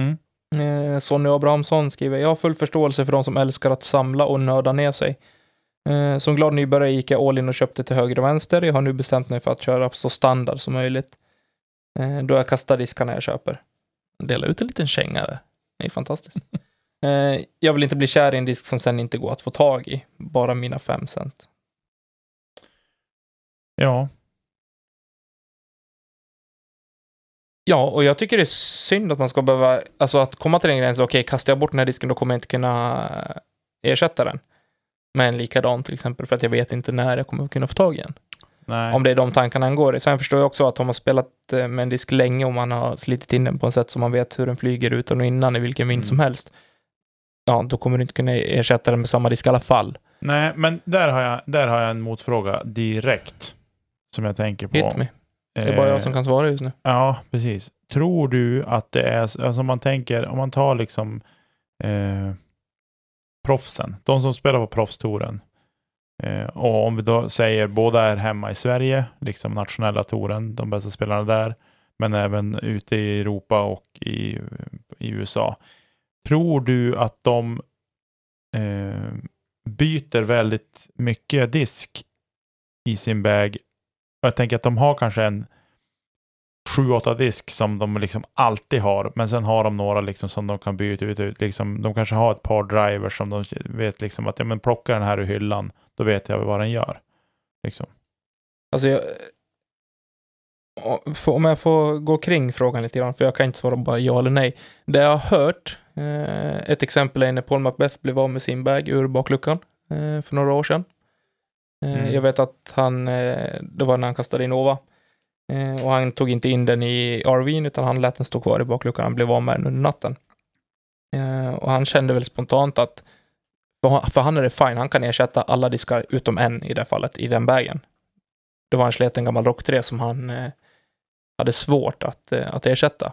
Mm. Eh, Sonny Abrahamsson skriver, jag har full förståelse för de som älskar att samla och nörda ner sig. Eh, som glad nybörjare gick jag all in och köpte till höger och vänster. Jag har nu bestämt mig för att köra så standard som möjligt. Eh, då jag kastar diskarna jag köper. Dela ut en liten känga där. Det är fantastiskt. eh, jag vill inte bli kär i en disk som sen inte går att få tag i. Bara mina fem cent. Ja, Ja, och jag tycker det är synd att man ska behöva, alltså att komma till den gränsen, okej, kastar jag bort den här disken då kommer jag inte kunna ersätta den med en likadan till exempel, för att jag vet inte när jag kommer kunna få tag i den. nej. Om det är de tankarna han går i. Sen förstår jag också att om man spelat eh, med en disk länge och man har slitit in den på ett sätt som man vet hur den flyger utan och innan i vilken vind Mm. som helst, ja, då kommer du inte kunna ersätta den med samma disk i alla fall. nej, men där har, jag, där har jag en motfråga direkt. Som jag tänker på. Hit me. Det är bara Eh, jag som kan svara just nu. Ja, precis. Tror du att det är, alltså om man tänker, om man tar liksom eh, proffsen, de som spelar på proffstouren. Eh, och om vi då säger båda är hemma i Sverige, liksom nationella touren, de bästa spelarna där, men även ute i Europa och i, i USA. Tror du att de eh, byter väldigt mycket disk i sin bag? Och Jag tänker att de har kanske en 7-8 disk som de liksom alltid har, men sen har de några liksom som de kan byta ut. ut liksom, de kanske har ett par drivers som de vet liksom att ja, men plocka den här ur hyllan, då vet jag vad den gör. Liksom. Alltså, jag, om jag får gå kring frågan lite grann, för jag kan inte svara bara ja eller nej. Det jag har hört, eh, ett exempel är när Paul Macbeth blev av med sin bag ur bakluckan eh, för några år sedan. Eh, Mm. Jag vet att han, eh, det var när han kastade in Nova, eh, och han tog inte in den i RVn, utan han lät den stå kvar i bakluckan. Han blev av med den under natten. Och han kände väl spontant att, för han- är det fine, han kan ersätta alla diskar utom en i det fallet, i den bagen. Det var en sleten gammal Rock 3 som han hade svårt att, att ersätta.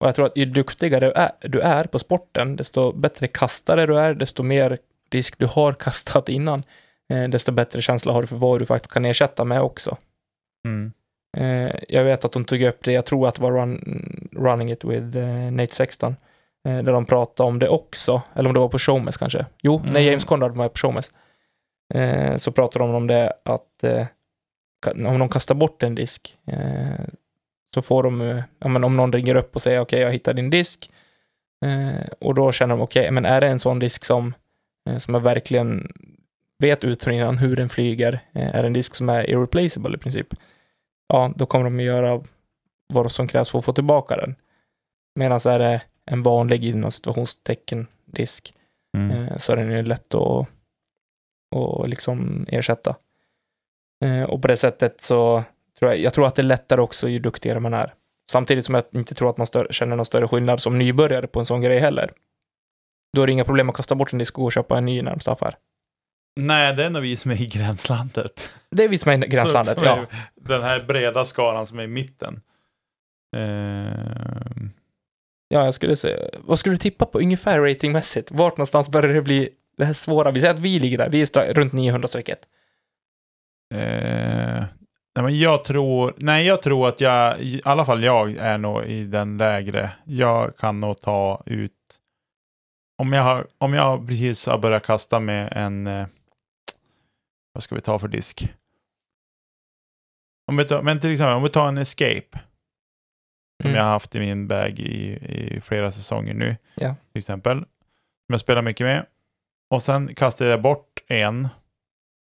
Och jag tror att ju duktigare du är, du är på sporten, desto bättre kastare du är, desto mer disk du har kastat innan, eh, desto bättre känsla har du för vad du faktiskt kan ersätta med också. Mm. Eh, jag vet att de tog upp det, jag tror att det var run, Running It with eh, Nate Sexton, där de pratade om det också, eller om det var på Showmess kanske. Jo, när Mm. James Conrad var på Showmess, eh, så pratade de om det att om de kastar bort en disk, så får de, ja, men om någon ringer upp och säger okej, jag hittade din disk, och då känner de okej, men är det en sån disk som, som jag verkligen vet ut från innan hur den flyger, eh, är en disk som är irreplaceable i princip, ja, då kommer de att göra vad som krävs för att få tillbaka den. Medan är det en vanlig inom situationstecken disk, Mm. eh, så är den ju lätt att, att liksom ersätta. Eh, och på det sättet så tror jag, jag tror att det är lättare också ju duktigare man är. Samtidigt som jag inte tror att man stör, känner någon större skillnad som nybörjare på en sån grej heller. Då är det inga problem att kasta bort en disk och gå och köpa en ny i närmsta affär. Nej, det är nog vi som är i gränslandet. Det är vi som är i gränslandet, Som- som ja. Den här breda skaran som är i mitten. Ehm, Ja, jag skulle säga, vad skulle du tippa på ungefär ratingmässigt? Vart någonstans börjar det bli det här svåra? Vi säger att vi ligger där, vi är runt 900-strecket. Eh, nej, men jag tror, nej, jag tror att jag, i alla fall jag är nog i den lägre. Jag kan nog ta ut, om jag, har, om jag precis har börjat kasta med en, eh, vad ska vi ta för disk? Om vi tar, men till exempel, om vi tar en Escape, som Mm. jag har haft i min bag i, i flera säsonger nu, Ja. till exempel, som jag spelar mycket med. Och sen kastade jag bort en,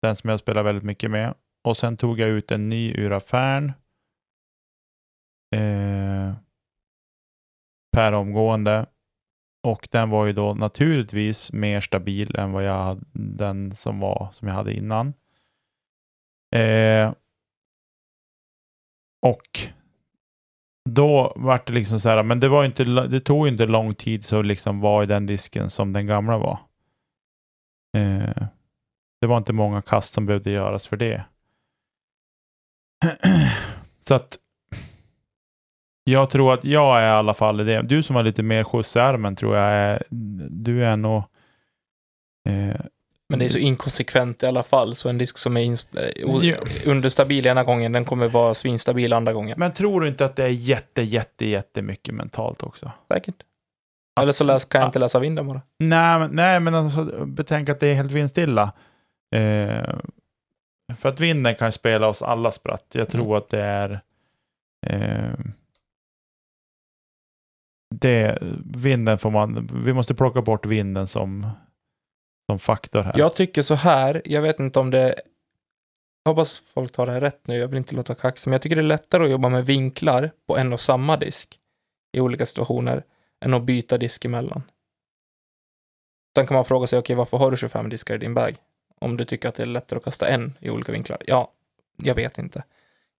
den som jag spelar väldigt mycket med. Och sen tog jag ut en ny ur affären. Eh, per omgående. Och den var ju då naturligtvis mer stabil än vad jag hade, den som var som jag hade innan. Eh, och då var det liksom så här, men det var inte, det tog ju inte lång tid så liksom var i den disken som den gamla var. Eh, det var inte många kast som behövde göras för det. så att jag tror att jag är i alla fall i det. Du som har lite mer skjuts i armen tror jag är, du är nog eh, men det är så inkonsekvent i alla fall, så en disk som är eh, Ja. understabil ena gången, den kommer vara svinstabil andra gången. Men tror du inte att det är jätte, jätte, jättemycket mentalt också? Säkert. Eller så läs, kan jag att- inte läsa vinden bara. Nej, men- nej men alltså, betänk att det är helt vindstilla. Eh, för att vinden kan spela oss alla spratt. Jag tror Mm. att det är... Eh, det, vinden får man... Vi måste plocka bort vinden som, som faktor här. Jag tycker så här, jag vet inte om det... Jag hoppas folk tar det rätt nu, jag vill inte låta kaxig, men jag tycker det är lättare att jobba med vinklar på en och samma disk i olika situationer än att byta disk emellan. Sen kan man fråga sig, okej, varför har du 25 diskar i din bag? Om du tycker att det är lättare att kasta en i olika vinklar. Ja, jag vet inte.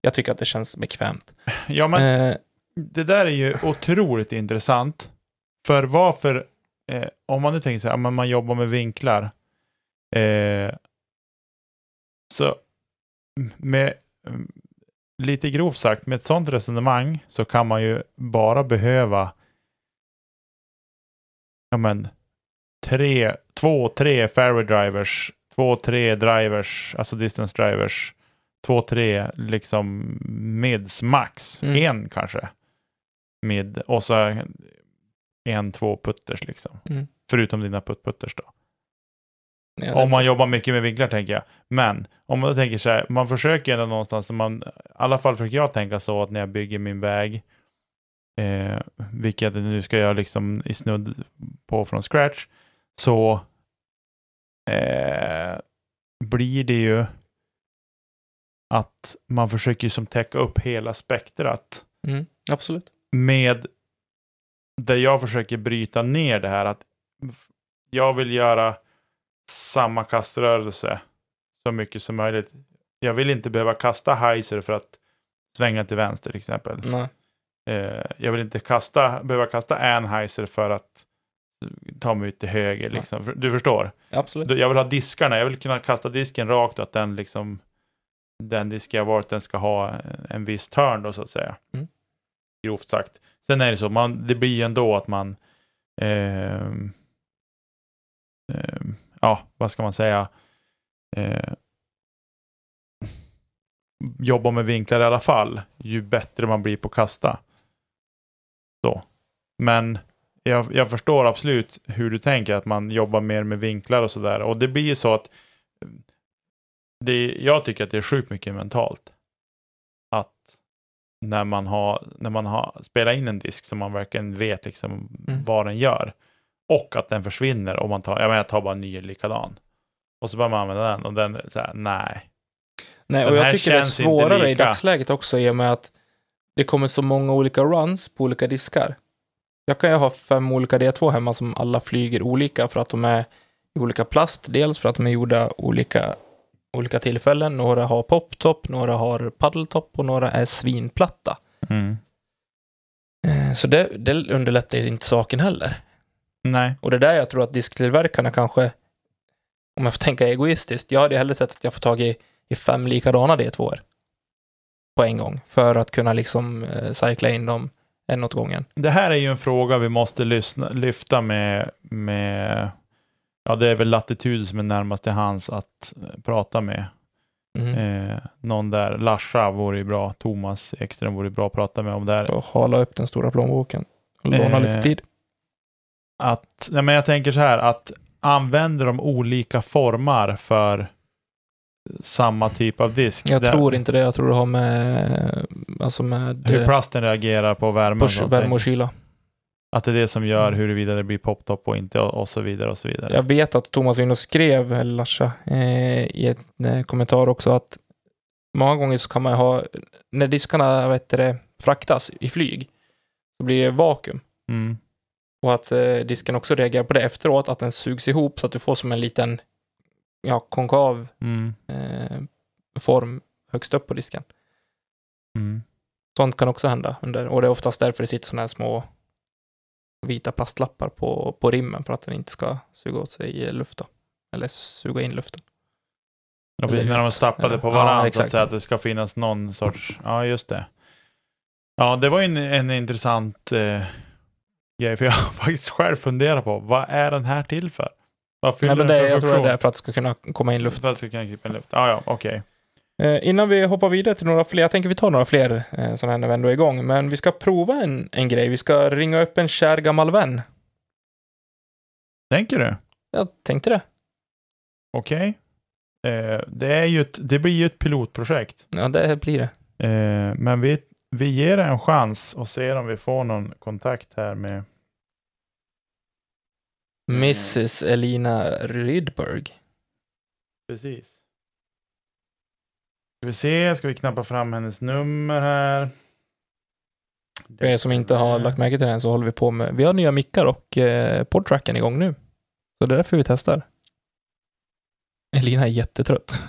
Jag tycker att det känns bekvämt. ja, men eh, det där är ju otroligt intressant. För varför, eh, om man nu tänker så här, men man jobbar med vinklar. Eh, så med, lite grovt sagt, med ett sånt resonemang så kan man ju bara behöva ja men, tre, två, tre fairway drivers, två, tre drivers, alltså distance drivers, två, tre liksom mids max, Mm. en kanske mid och så en, två putters liksom. Mm. Förutom dina putt-putters då. ja, Om man det- jobbar mycket med vinklar tänker jag. Men om man då tänker så här, man försöker ändå någonstans, man, i alla fall försöker jag tänka så att när jag bygger min väg, eh, vilket jag nu ska göra liksom i snudd på från scratch, så eh, blir det ju att man försöker som täcka upp hela spektrat Mm, absolut. med där jag försöker bryta ner det här att jag vill göra samma kaströrelse så mycket som möjligt. Jag vill inte behöva kasta heiser för att svänga till vänster till exempel. Nej. Eh, jag vill inte kasta, behöva kasta en heiser för att ta mig ut till höger. Liksom. Du förstår? Absolut. Jag vill ha diskarna, jag vill kunna kasta disken rakt och att den liksom den disk jag valt, den ska ha en viss turn då så att säga. Mm. Grovt sagt. Sen är det så, man, det blir ju ändå att man eh, eh, ja, vad ska man säga? Eh, jobbar med vinklar i alla fall, ju bättre man blir på att kasta. Så. Men jag, jag förstår absolut hur du tänker, att man jobbar mer med vinklar och sådär. Och det blir ju så att det, jag tycker att det är sjukt mycket mentalt. När man har, när man har spelat in en disk som man verkligen vet liksom Mm. vad den gör. Och att den försvinner om man tar, jag menar jag tar bara en ny likadan. Och så börjar man använda den och den så här, nej. Nej, Den och jag tycker det är svårare i dagsläget också i och med att det kommer så många olika runs på olika diskar. Jag kan ju ha fem olika D2 hemma som alla flyger olika för att de är i olika plast, dels för att de är gjorda olika, olika tillfällen. Några har poptop, några har paddeltopp och några är svinplatta. Eh, Så det, det underlättar ju inte saken heller. Nej. Och det är där jag tror att disktillverkarna kanske, om jag får tänka egoistiskt, jag hade hellre sett att jag får tag i, i fem likadana D2 på en gång för att kunna liksom eh, cykla in dem en åt gången. Det här är ju en fråga vi måste lyssna, lyfta med, med, ja det är väl latitud som är närmast till hands att eh, prata med. Mm. Eh, någon där, Larsa vore ju bra, Thomas Ekström vore bra att prata med om det här. Och hala upp den stora plånboken och låna Eh, lite tid. Att, nej men jag tänker så här, att använder de olika formar för samma typ av disk? Jag Det- tror inte det, jag tror det har med, alltså med Hur eh, plasten reagerar på värmen. på värme och kyla. Att det är det som gör Mm. huruvida det blir poptop och inte och, och så vidare och så vidare. Jag vet att Thomas Winno skrev, eller Larsa, eh, i en eh, kommentar också att många gånger så kan man ha, när diskarna vet det, fraktas i flyg, så blir det vakuum. Mm. Och att eh, disken också reagerar på det efteråt, att den sugs ihop så att du får som en liten ja, konkav Mm. eh, form högst upp på disken. Mm. Sånt kan också hända under, och det är oftast därför det sitter sådana här små vita plastlappar på, på rimmen för att den inte ska suga åt sig luft då. Eller suga in luften. Ja, precis när de är Ja. på Ja, varandra, så att, det ska finnas någon sorts, ja just det. Ja, det var ju en, en intressant eh, grej, för jag har faktiskt själv funderat på, vad är den här till för? Vad fyller Nej, men den det, för jag tror det funktion? är för att det ska kunna komma in luft. För att det ska kunna klippa in luft. Ja, ja, okej. Eh, innan vi hoppar vidare till några fler, jag tänker vi tar några fler eh, sådana här när vi ändå är igång, men vi ska prova en, en grej. Vi ska ringa upp en kär gammal vän. Tänker du? Jag tänkte det. Okej. Eh, det, är ju ett, det blir ju ett pilotprojekt. Ja, det blir det. Eh, men vi, vi ger det en chans och ser om vi får någon kontakt här med... Mrs Elina Rydberg. Precis. Ska vi se, ska vi knappa fram hennes nummer här? För er som inte har lagt märke till den så håller vi på med, vi har nya mickar och eh, podtracken igång nu. Så det är därför vi testar. Elina är jättetrött.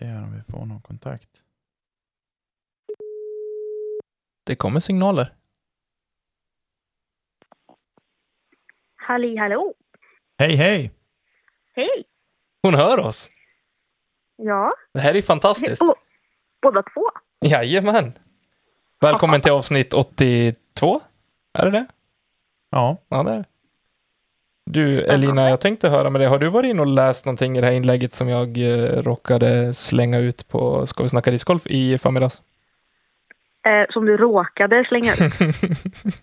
Det är om vi får någon kontakt. Det kommer signaler. Halli hallå! Hej, hej! Hej! Hon hör oss. Ja, Det här är fantastiskt. Bo- båda två. Jajamän. Välkommen till avsnitt 82. Är det det? Ja, Ja, det är det. Du, Elina, jag tänkte höra med dig. Har du varit in och läst någonting i det här inlägget som jag eh, råkade slänga ut på Ska vi snacka discgolf i förmiddags? Eh, som du råkade slänga ut.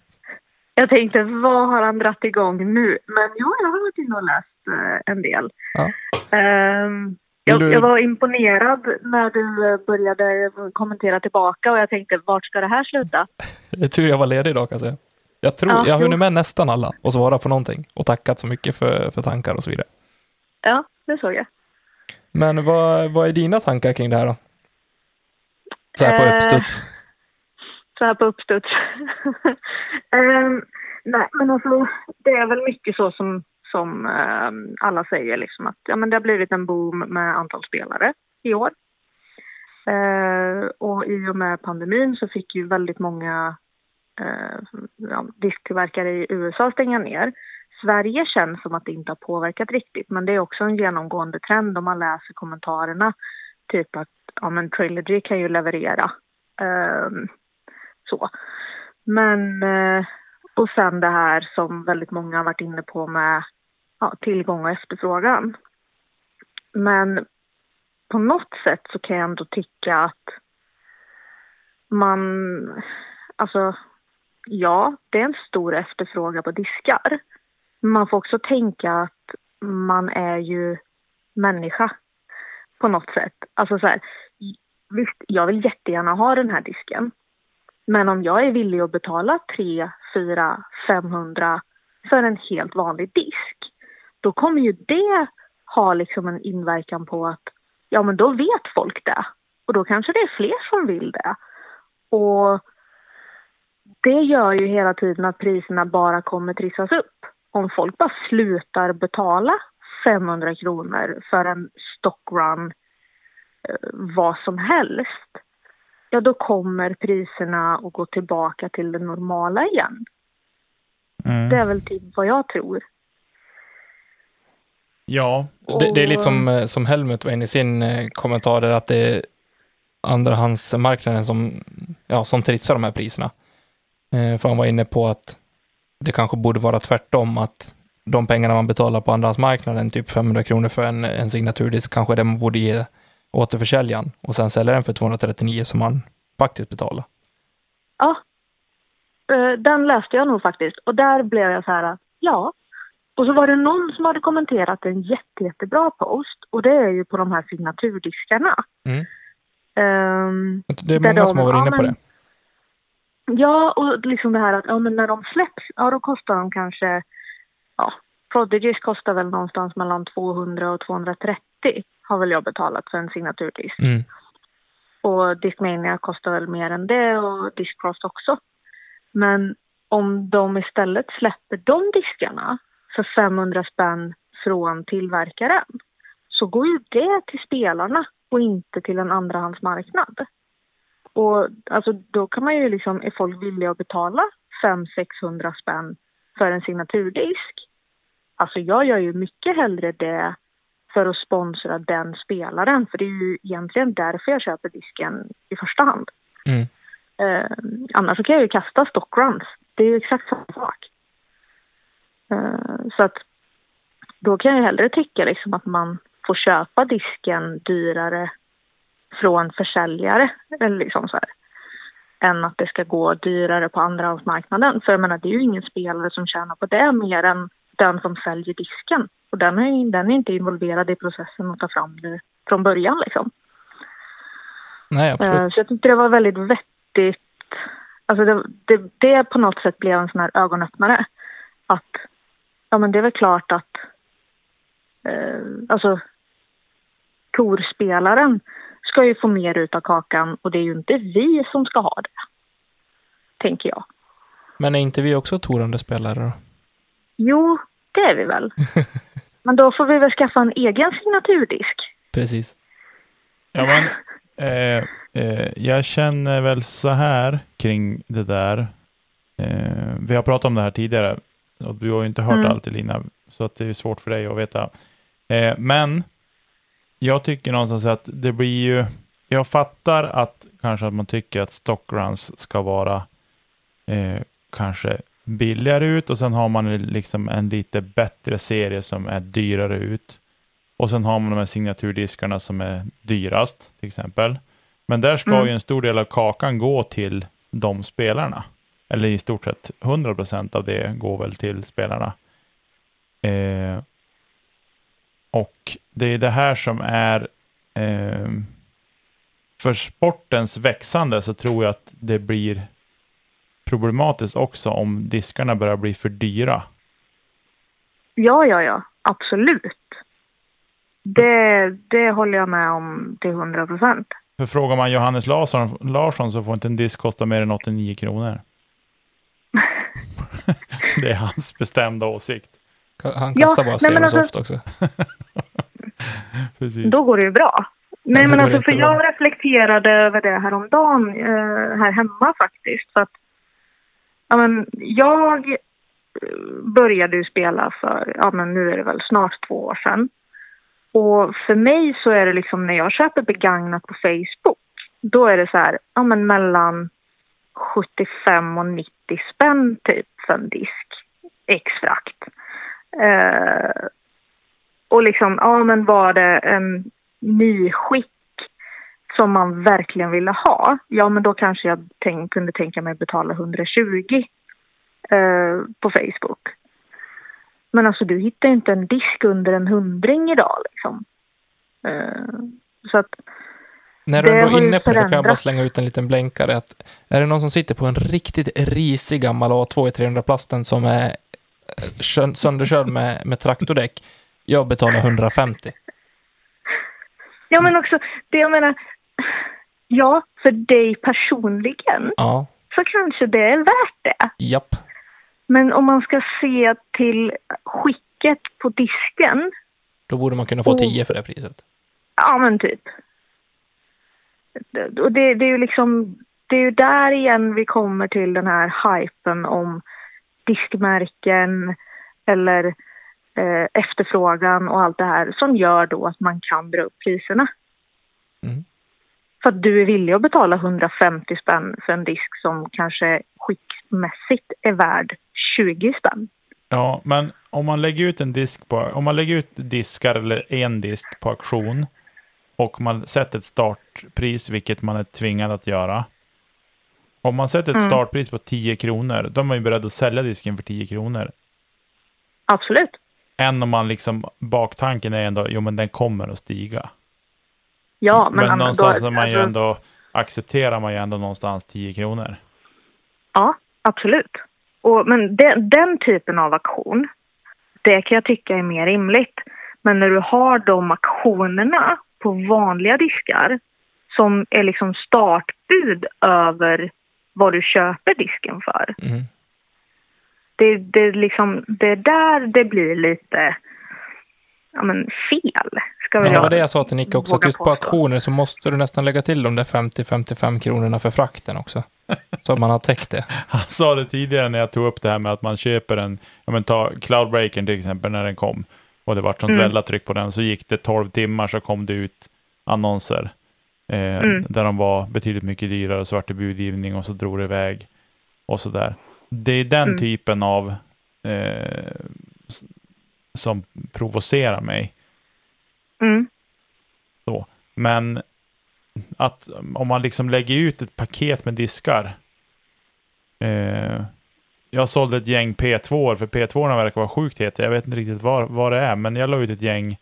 Jag tänkte, vad har han dratt igång nu? Men ja, jag har varit inne och läst eh, en del. Ja. Ehm, jag, du- jag var imponerad när du började kommentera tillbaka och jag tänkte, vart ska det här sluta? Det är tur jag var ledig idag kan jag säga. Jag tror, Ja, jag har hunnit med nästan alla och svarat på någonting och tackat så mycket för, för tankar och så vidare. Ja, det såg jag. Men vad, vad är dina tankar kring det här då? Så här på Eh, uppstuds. så här på uppstuds. Ehm, nej, men alltså det är väl mycket så som, som eh, alla säger, liksom att ja, men det har blivit en boom med antal spelare i år. Eh, och i och med pandemin så fick ju väldigt många eh, ja, disktillverkare i USA stänga ner. Sverige känns som att det inte har påverkat riktigt, men det är också en genomgående trend om man läser kommentarerna. Typ att ja, men Trilogy kan ju leverera. Eh, så. Men, eh, och sen det här som väldigt många har varit inne på med ja, tillgång och efterfrågan. Men på något sätt så kan jag ändå tycka att man, alltså ja, det är en stor efterfrågan på diskar. Men man får också tänka att man är ju människa på något sätt. Alltså så här, visst, jag vill jättegärna ha den här disken. Men om jag är villig att betala 3, 4, 500 för en helt vanlig disk, då kommer ju det ha liksom en inverkan på att ja, men då vet folk det. Och då kanske det är fler som vill det. Och det gör ju hela tiden att priserna bara kommer trissas upp. Om folk bara slutar betala 500 kronor för en stockrun, eh, vad som helst, ja då kommer priserna att gå tillbaka till det normala igen. Mm. Det är väl typ vad jag tror. Ja, Det, det är lite som, eh, som Helmut var inne i sin eh, kommentar där att det är andrahandsmarknaden som, ja, som trissar de här priserna. Eh, för han var inne på att det kanske borde vara tvärtom, att de pengarna man betalar på andrahandsmarknaden, typ 500 kronor för en, en signaturdisk, kanske är det man borde ge återförsäljaren och sen sälja den för 239 som man faktiskt betalar. Ja, den läste jag nog faktiskt. Och där blev jag så här, ja. Och så var det någon som hade kommenterat en jätte, jättebra post. Och det är ju på de här signaturdiskarna. Mm. Ehm, Det är många de- som har varit ja, inne på men- det. Ja, och liksom det här att ja, men när de släpps, ja då kostar de kanske, ja, Prodigys kostar väl någonstans mellan 200 och 230 har väl jag betalat för en signaturdisk. Mm. Och Discmania kostar väl mer än det och Discraft också. Men om de istället släpper de diskarna för 500 spänn från tillverkaren så går ju det till spelarna och inte till en andrahandsmarknad. Och alltså, då kan man ju liksom, är folk villiga att betala 500-600 spänn för en signaturdisk? Alltså jag gör ju mycket hellre det för att sponsra den spelaren. För det är ju egentligen därför jag köper disken i första hand. Mm. Eh, annars kan jag ju kasta stockruns. Det är ju exakt samma sak. Eh, så att då kan jag hellre tycka liksom att man får köpa disken dyrare från försäljare. Eller liksom så här, än att det ska gå dyrare på andrahandsmarknaden. För jag menar, det är ju ingen spelare som tjänar på det mer än den som säljer disken. Och den är, den är inte involverad i processen att ta fram det från början liksom. Nej, Eh, absolut. Så jag tyckte det var väldigt vettigt. Alltså det, det, det på något sätt blev en sån här ögonöppnare. Att, ja men det är väl klart att, eh, alltså torspelaren ska ju få mer ut av kakan och det är ju inte vi som ska ha det. Tänker jag. Men är inte vi också torande spelare då? Jo, det är vi väl. men då får vi väl skaffa en egen signaturdisk. Precis. Ja, men, eh, eh, jag känner väl så här kring det där. Eh, vi har pratat om det här tidigare och du har ju inte hört Mm. allt Elina, så att det är svårt för dig att veta. Eh, men jag tycker någonstans att det blir ju, jag fattar att kanske att man tycker att stockruns ska vara eh, kanske billigare ut och sen har man liksom en lite bättre serie som är dyrare ut. Och sen har man de här signaturdiskarna som är dyrast, till exempel. Men där ska Mm. ju en stor del av kakan gå till de spelarna. Eller i stort sett 100% av det går väl till spelarna. Eh, och det är det här som är eh, för sportens växande så tror jag att det blir problematiskt också om diskarna börjar bli för dyra. Ja, ja, ja. Absolut. Det, det håller jag med om till hundra procent. För frågar man Johannes Larsson, Larsson så får inte en disk kosta mer än 89 kronor. Det är hans bestämda åsikt. Han Ja, kastar bara nej, men Zerosoft alltså- också. Precis. Då går det ju bra. Nej, men alltså, för jag reflekterade över det häromdagen eh, här hemma faktiskt. För att, ja, men, jag eh, började ju spela för, ja men nu är det väl snart två år sedan. Och för mig så är det liksom när jag köper begagnat på Facebook, då är det så här, ja men mellan 75 och 90 spänn typ för en disk, extrakt. Eh, och liksom, ja men var det en nyskick som man verkligen ville ha, ja men då kanske jag tänk, kunde tänka mig betala 120 eh, på Facebook. Men alltså du hittar inte en disk under en hundring idag liksom. Eh, så att, när du Det ändå är inne på det, kan jag bara slänga ut en liten blänkare. Att är det någon som sitter på en riktigt risig gammal A2 i 300-plasten som är eh, sö- sönderkörd med, med traktordäck, jag betalar 150. ja men också, det jag menar, ja för dig personligen Ja, så kanske det är värt det. japp. Men om man ska se till skicket på disken, Då borde man kunna få Oh. 10 för det priset. ja men typ. Och det, det är ju liksom, det är ju där igen vi kommer till den här hypen om diskmärken eller eh, efterfrågan och allt det här som gör då att man kan dra upp priserna. Mm. För att du är villig att betala 150 spänn för en disk som kanske skickmässigt är värd 20 spänn. Ja, men om man lägger ut en disk på, om man lägger ut diskar eller en disk på auktion och man sätter ett startpris, vilket man är tvingad att göra. Om man sätter ett Mm. startpris på 10 kronor, då är man ju beredd att sälja disken för 10 kronor. Absolut. Än om man liksom, baktanken är ändå, jo men den kommer att stiga. Ja, men, Men, någonstans då, är man ju ändå, accepterar man ju ändå någonstans 10 kronor. Ja, absolut. Och, men den, den typen av aktion, det kan jag tycka är mer rimligt. Men när du har de aktionerna på vanliga diskar som är liksom startbud över vad du köper disken för. Mm. Det, det, är liksom, det är där det blir lite ja, men fel. Ska Ja, väl det var det jag sa till Nicke också, att just på auktioner så måste du nästan lägga till de där 50-55 kronorna för frakten också. Så att man har täckt det. Han sa det tidigare när jag tog upp det här med att man köper en, ja men ta Cloudbreaker till exempel när den kom och det var sånt Mm. väldigt tryck på den så gick det 12 timmar så kom det ut annonser eh, Mm. där de var betydligt mycket dyrare svart i budgivning och så drog det iväg och så där. Det är den Mm. typen av eh, som provocerar mig. Mm. Men att om man liksom lägger ut ett paket med diskar. Eh, jag sålde ett gäng P2 för P2 verkar vara sjukt heta. Jag vet inte riktigt vad, vad det är, men jag la ut ett gäng,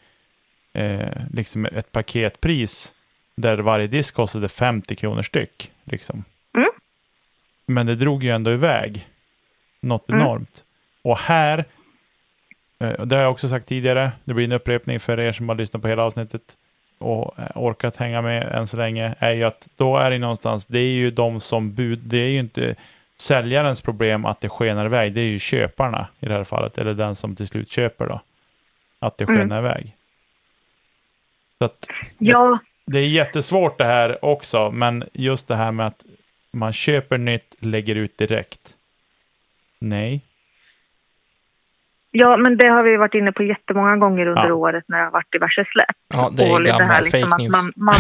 eh, liksom ett paketpris där varje disk kostade 50 kronor styck. Liksom. Mm. Men det drog ju ändå iväg något Mm. enormt. Och här, eh, det har jag också sagt tidigare, det blir en upprepning för er som har lyssnat på hela avsnittet och eh, orkat hänga med än så länge, är ju att då är det någonstans, det är ju de som bud, det är ju inte säljarens problem att det skenar iväg, det är ju köparna i det här fallet, eller den som till slut köper då, att det Mm. skenar iväg. Så att Ja, det är jättesvårt det här också, men just det här med att man köper nytt, lägger ut direkt. Nej. ja, men det har vi varit inne på jättemånga gånger under Ja. året när det har varit diverse släpp. Ja, det är Och gammal liksom fake att news. Man, man,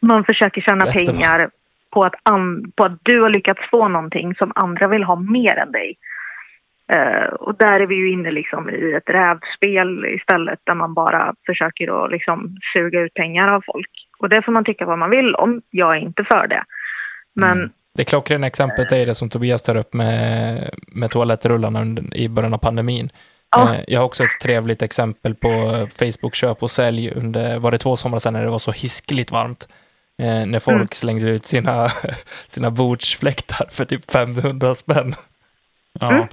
man försöker tjäna Jättebra. pengar på att, an, på att du har lyckats få någonting som andra vill ha mer än dig. Eh, och där är vi ju inne liksom i ett rävspel istället där man bara försöker att liksom suga ut pengar av folk. Och det får man tycka vad man vill om. Jag är inte för det. Men Mm. Det klockrena exemplet är det som Tobias tar upp med, med toalettrullarna under, i början av pandemin. Ja. Eh, Jag har också ett trevligt exempel på Facebook köp och sälj under, var det två somrar sedan när det var så hiskeligt varmt. Eh, när folk Mm. slängde ut sina, sina bordsfläktar för typ 500 spänn. Ja. Mm.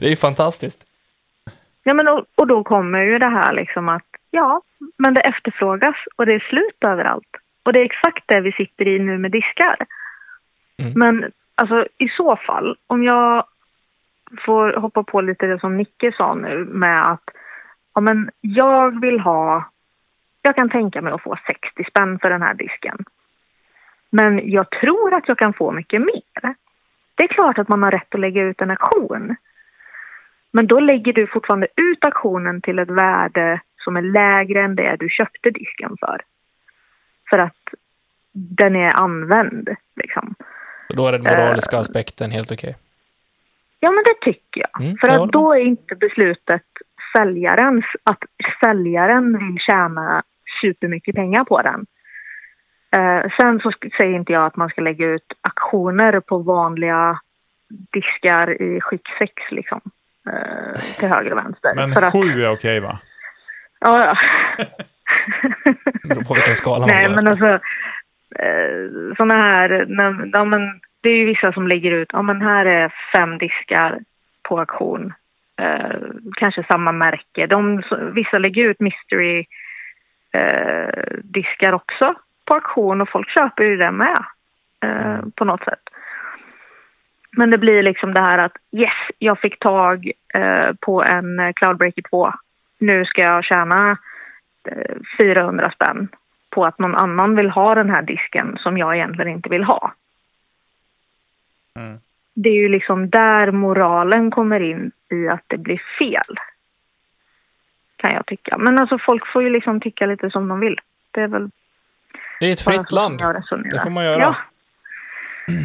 Det är ju fantastiskt. Ja, men och, och då kommer ju det här liksom att ja, men det efterfrågas och det är slut överallt. Och det är exakt det vi sitter i nu med diskar. Mm. Men alltså i så fall, om jag får hoppa på lite det som Nicke sa nu med att ja, men jag vill ha, jag kan tänka mig att få 60 spänn för den här disken. Men jag tror att jag kan få mycket mer. Det är klart att man har rätt att lägga ut en auktion. Men då lägger du fortfarande ut auktionen till ett värde som är lägre än det du köpte disken för. För att den är använd. Liksom. Så då är den moraliska aspekten helt okej. Ja, men det tycker jag. Mm, för jag att då är inte beslutet säljarens, att säljaren vill tjäna supermycket pengar på den. Eh, sen så säger inte jag att man ska lägga ut aktioner på vanliga diskar i skick 6 liksom. Eh, till höger och vänster. Men För att- sju är okej va? Ja, ja. På vilken skala man Nej, men efter. alltså eh, sådana här, när, ja, men, det är ju vissa som lägger ut, ja men här är fem diskar på auktion. Eh, kanske samma märke. De, vissa lägger ut mystery eh, diskar också på auktion och folk köper ju det med eh, på något sätt. Men det blir liksom det här att yes, jag fick tag eh, på en eh, Cloudbreaker 2. Nu ska jag tjäna eh, 400 spänn på att någon annan vill ha den här disken som jag egentligen inte vill ha. Mm. Det är ju liksom där moralen kommer in i att det blir fel. Kan jag tycka. Men alltså folk får ju liksom tycka lite som de vill. Det är väl Det är ett fritt land. Det får man göra. Ja,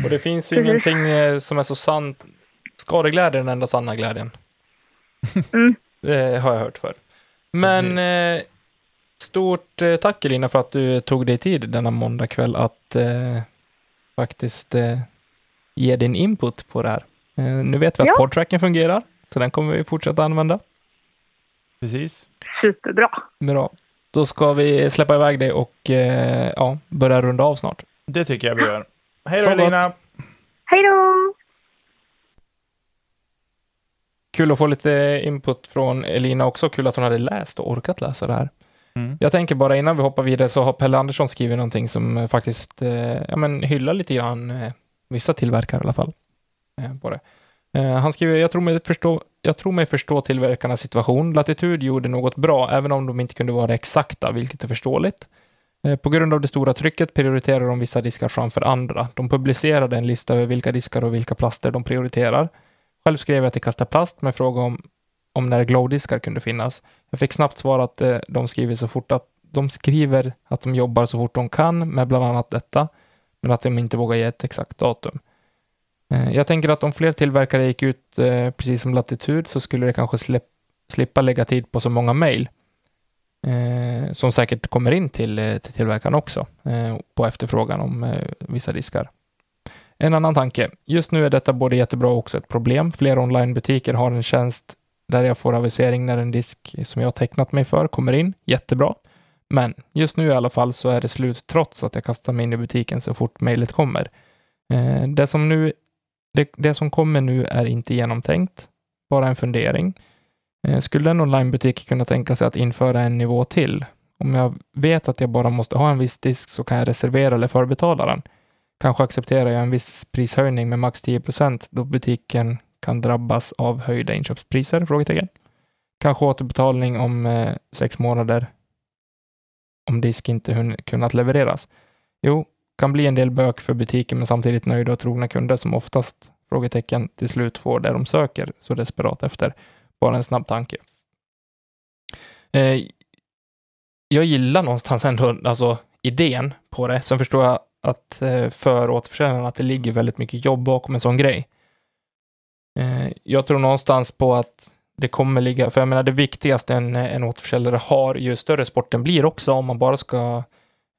Och det finns ju Precis. ingenting eh, som är så sant. Skadeglädje är den enda sanna glädjen. Mm. Det har jag hört för. Men eh, stort eh, tack Elina för att du tog dig tid denna måndagkväll att eh, faktiskt eh, ge din input på det här. Eh, nu vet vi att Ja. podtracken fungerar, så den kommer vi fortsätta använda. Precis. superbra. Bra. Då ska vi släppa iväg dig och eh, ja, börja runda av snart. Det tycker jag vi gör. Hej då. Elina! Hej då! Kul att få lite input från Elina också. Kul att hon hade läst och orkat läsa det här. Mm. Jag tänker bara innan vi hoppar vidare så har Pelle Andersson skrivit någonting som eh, faktiskt eh, ja, men hyllar lite grann eh, vissa tillverkare i alla fall. Eh, på det. Eh, han skriver, jag tror, mig förstå, jag tror mig förstå tillverkarnas situation. Latitud gjorde något bra, även om de inte kunde vara exakta, vilket är förståeligt. Eh, på grund av det stora trycket prioriterar de vissa diskar framför andra. De publicerade en lista över vilka diskar och vilka plaster de prioriterar. Själv skrev jag till Kasta Plast med fråga om, om när glowdiskar kunde finnas. Jag fick snabbt svar att eh, de skriver så fort att de skriver att de jobbar så fort de kan med bland annat detta, men att de inte vågar ge ett exakt datum. Eh, jag tänker att om fler tillverkare gick ut precis som Latitud så skulle det kanske slippa lägga tid på så många mejl eh, som säkert kommer in till, eh, till tillverkaren också eh, på efterfrågan om eh, vissa diskar. En annan tanke. Just nu är detta både jättebra och också ett problem. Flera onlinebutiker har en tjänst där jag får avisering när en disk som jag har tecknat mig för kommer in. Jättebra. Men just nu i alla fall så är det slut trots att jag kastar mig in i butiken så fort mejlet kommer. Eh, det, som nu, det, det som kommer nu är inte genomtänkt, bara en fundering. Eh, skulle en onlinebutik kunna tänka sig att införa en nivå till? Om jag vet att jag bara måste ha en viss disk så kan jag reservera eller förbetala den. Kanske accepterar jag en viss prishöjning med max 10 procent, då butiken kan drabbas av höjda inköpspriser? Frågetecken. Kanske återbetalning om eh, sex månader om disk inte kunnat levereras. Jo, kan bli en del bök för butiken men samtidigt nöjda och trogna kunder som oftast frågetecken till slut får det de söker så desperat efter. Bara en snabb tanke. Eh, jag gillar någonstans ändå alltså, idén på det. Sen förstår jag att eh, för återförsäljarna att det ligger väldigt mycket jobb bakom en sån grej. Eh, jag tror någonstans på att det kommer ligga, för jag menar det viktigaste en, en återförsäljare har, ju större sporten blir också, om man bara ska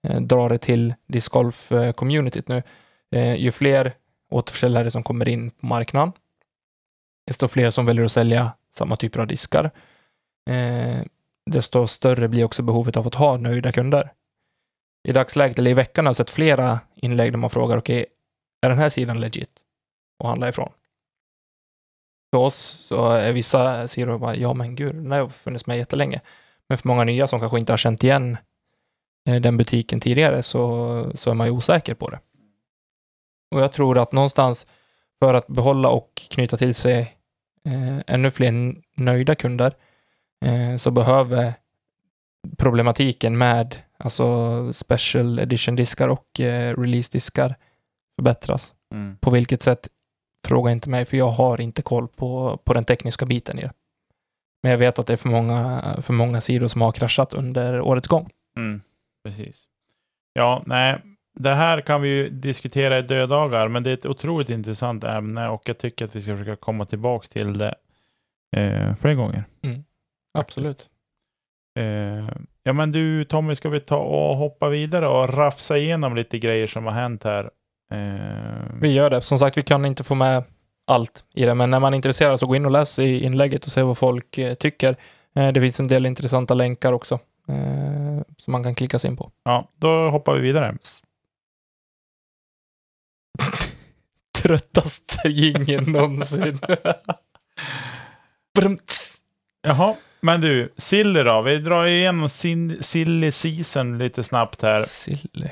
eh, dra det till discgolf-communityt eh, nu, eh, ju fler återförsäljare som kommer in på marknaden, desto fler som väljer att sälja samma typer av diskar, eh, desto större blir också behovet av att ha nöjda kunder. I dagsläget, eller i veckan, har jag sett flera inlägg där man frågar, okej, är den här sidan legit att handla ifrån? För oss så är vissa sidor bara, ja men gud, den har funnits med jättelänge. Men för många nya som kanske inte har känt igen eh, den butiken tidigare så, så är man ju osäker på det. Och jag tror att någonstans för att behålla och knyta till sig ännu fler nöjda kunder eh, så behöver problematiken med alltså special edition diskar och eh, release diskar förbättras. Mm. På vilket sätt? Fråga inte mig, för jag har inte koll på, på den tekniska biten i det. Men jag vet att det är för många, för många sidor som har kraschat under årets gång. Mm. Precis. Ja, nej, det här kan vi ju diskutera i döddagar, men det är ett otroligt intressant ämne och jag tycker att vi ska försöka komma tillbaka till det eh, fler gånger. Absolut. Eh, ja, men du Tommy, ska vi ta och hoppa vidare och rafsa igenom lite grejer som har hänt här? Eh, Vi gör det. Som sagt, vi kan inte få med allt i det, men när man är intresserad så gå in och läs i inlägget och se vad folk eh, tycker. Eh, det finns en del intressanta länkar också eh, som man kan klicka sig in på. ja, då hoppar vi vidare. Tröttaste jingeln någonsin. Jaha, men du, Silly då? Vi drar igenom sin, Silly Season lite snabbt här. Silly.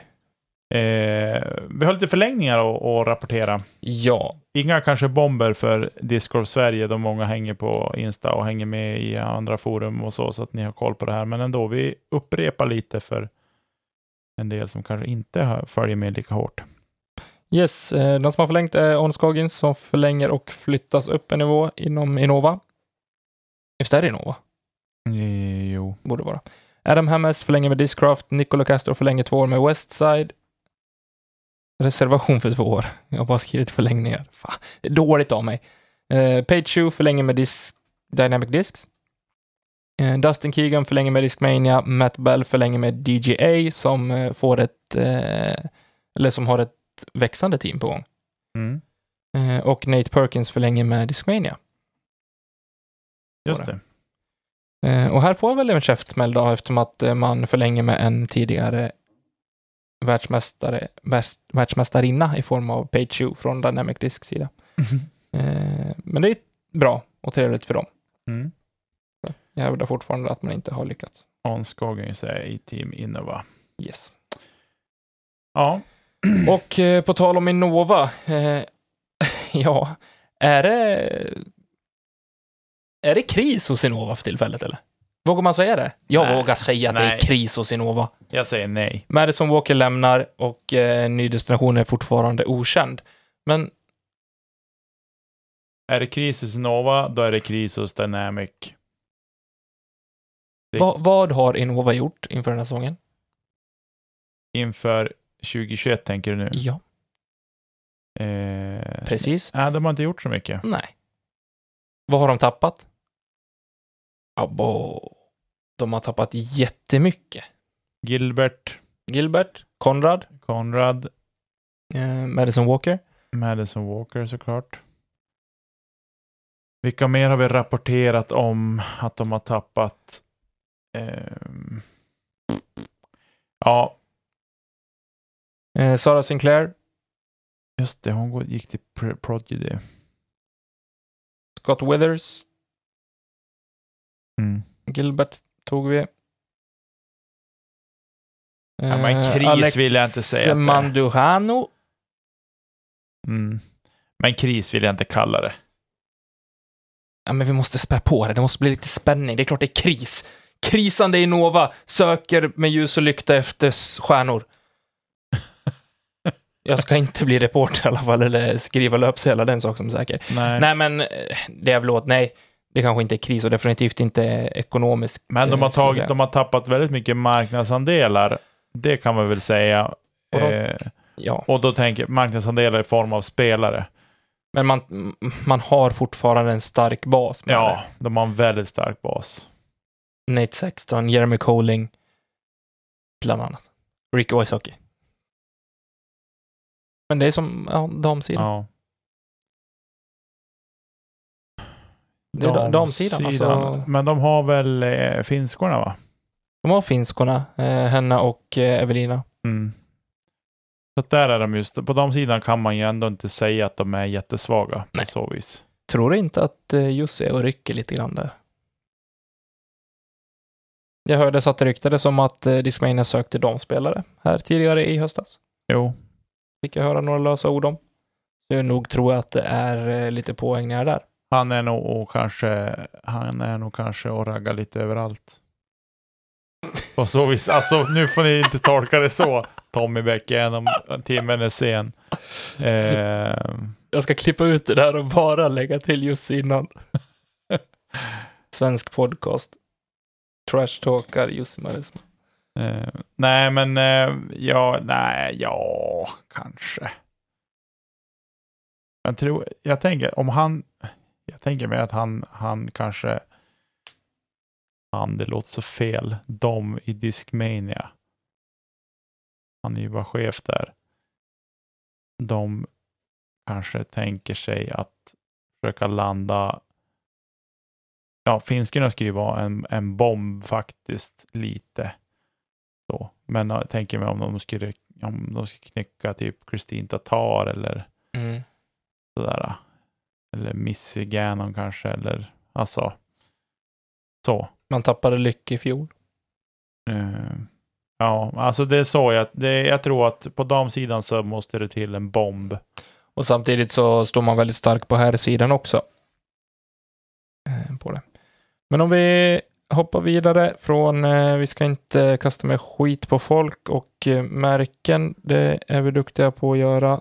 Eh, vi har lite förlängningar att, att rapportera. Ja, Inga kanske bomber för Discord Sverige, då många hänger på Insta och hänger med i andra forum och så, så att ni har koll på det här. Men ändå, vi upprepar lite för en del som kanske inte följer med lika hårt. Yes, eh, de som har förlängt är Ons Coggins som förlänger och flyttas upp en nivå inom Innova. Visst är det Innova? Eh, Jo. Borde vara. Adam Hammes förlänger med Discraft. Nicola Castro förlänger två år med Westside. Reservation för två år. Jag har bara skrivit förlängningar. Fan, det är dåligt av mig. Eh, Page Shoe förlänger med Disc, Dynamic Discs. Eh, Dustin Keegan förlänger med Discmania. Matt Bell förlänger med DJA som eh, får ett, eh, eller som har ett växande team på gång. Mm. Eh, och Nate Perkins förlänger med Discmania. Just det. Eh, och här får jag väl en käftsmäll då eftersom att eh, man förlänger med en tidigare världsmästare, världs, världsmästarinna i form av Page Shoe från Dynamic Discs sida. Eh, men det är bra och trevligt för dem. Mm. Jag hävdar fortfarande att man inte har lyckats. Är i Team Innova. Yes. Ja. Och eh, på tal om Innova, eh, ja, är det är det kris hos Innova för tillfället eller? Vågar man säga det? Jag Nej. vågar säga att det är Nej. kris hos Innova. Jag säger nej. Madison Walker lämnar och eh, ny destination är fortfarande okänd. Men Är det kris hos Nova, då är det kris hos Dynamic. Det- va, vad har Innova gjort inför den här säsongen? Inför 2021 tänker du nu? Ja. Eh, Precis. Nej, de har inte gjort så mycket. Nej. Vad har de tappat? Abo. De har tappat jättemycket. Gilbert, Gilbert, Konrad, Conrad, eh, Madison Walker. Madison Walker såklart. Vilka mer har vi rapporterat om att de har tappat? Ehm, ja, Eh, Sarah Sinclair, just det. Hon gick till Pro- Prodigy. Scott Withers, Mm. Gilbert tog vi. Ja, men Eh, kris Alex vill jag inte säga är. Manduhano. Mm. Men kris vill jag inte kalla det. Ja, men vi måste spä på det. Det måste bli lite spänning. Det är klart det är kris. Krisande Innova söker med ljus och lykta efter stjärnor. Jag ska inte bli reporter i alla fall, eller skriva löpsedlar, den sak som är säker. Nej. Nej, men eh, det är väl åt, nej, det kanske inte är kris och definitivt inte ekonomiskt. Men de eh, har, tagit, de har tappat väldigt mycket marknadsandelar. Det kan man väl säga. Och de- Eh, Ja, och då tänker jag marknadsandelar i form av spelare. men man, man har fortfarande en stark bas Ja, de har en väldigt stark bas. det. Nate Sexton, Jeremy Colling, bland annat. Rick Wysocki. Men det är som ja, damsidan. Ja. Det är da- damsidan, alltså. Men de har väl eh, finskorna va? De har finskorna, eh, Henna och eh, Evelina. Mm. Så att där är de just, på de sidan kan man ju ändå inte säga att de är jättesvaga Nej. på så vis. Tror du inte att eh, Jussi är och rycker lite grann där? Jag hörde så att det ryktades om att eh, Discmania sökte damspelare här tidigare i höstas. Jo. Fick jag höra några lösa ord om. Så jag nog tror att det är eh, lite påhängningar där. Han är nog och kanske, han är nog kanske och raggar lite överallt. På så vis, alltså nu får ni inte tolka det så. Tommy Bäck, även om timmen är sen. Eh, Jag ska klippa ut det där och bara lägga till just innan. Svensk podcast. Trash-talkar Jussi Maresma. Eh, nej, men eh, ja, nej, ja, kanske. Jag tror, jag tänker om han, jag tänker mig att han, han kanske, han, det låter så fel, de i Discmania. Han är ju bara chef där. De kanske tänker sig att försöka landa Ja, finskorna ska ju vara en, en bomb faktiskt, lite. Så. Men jag tänker mig om de skulle, om de ska knycka typ Kristin Tatar eller Mm. sådär. Eller Missy Gannon kanske, eller alltså. Så. Man tappade Lycke i fjol. Eh, ja, alltså det är så jag, det, jag tror att på damsidan så måste det till en bomb. Och samtidigt så står man väldigt stark på här sidan också. Eh, På det. Men om vi hoppar vidare från, eh, vi ska inte kasta med skit på folk och eh, märken, det är vi duktiga på att göra.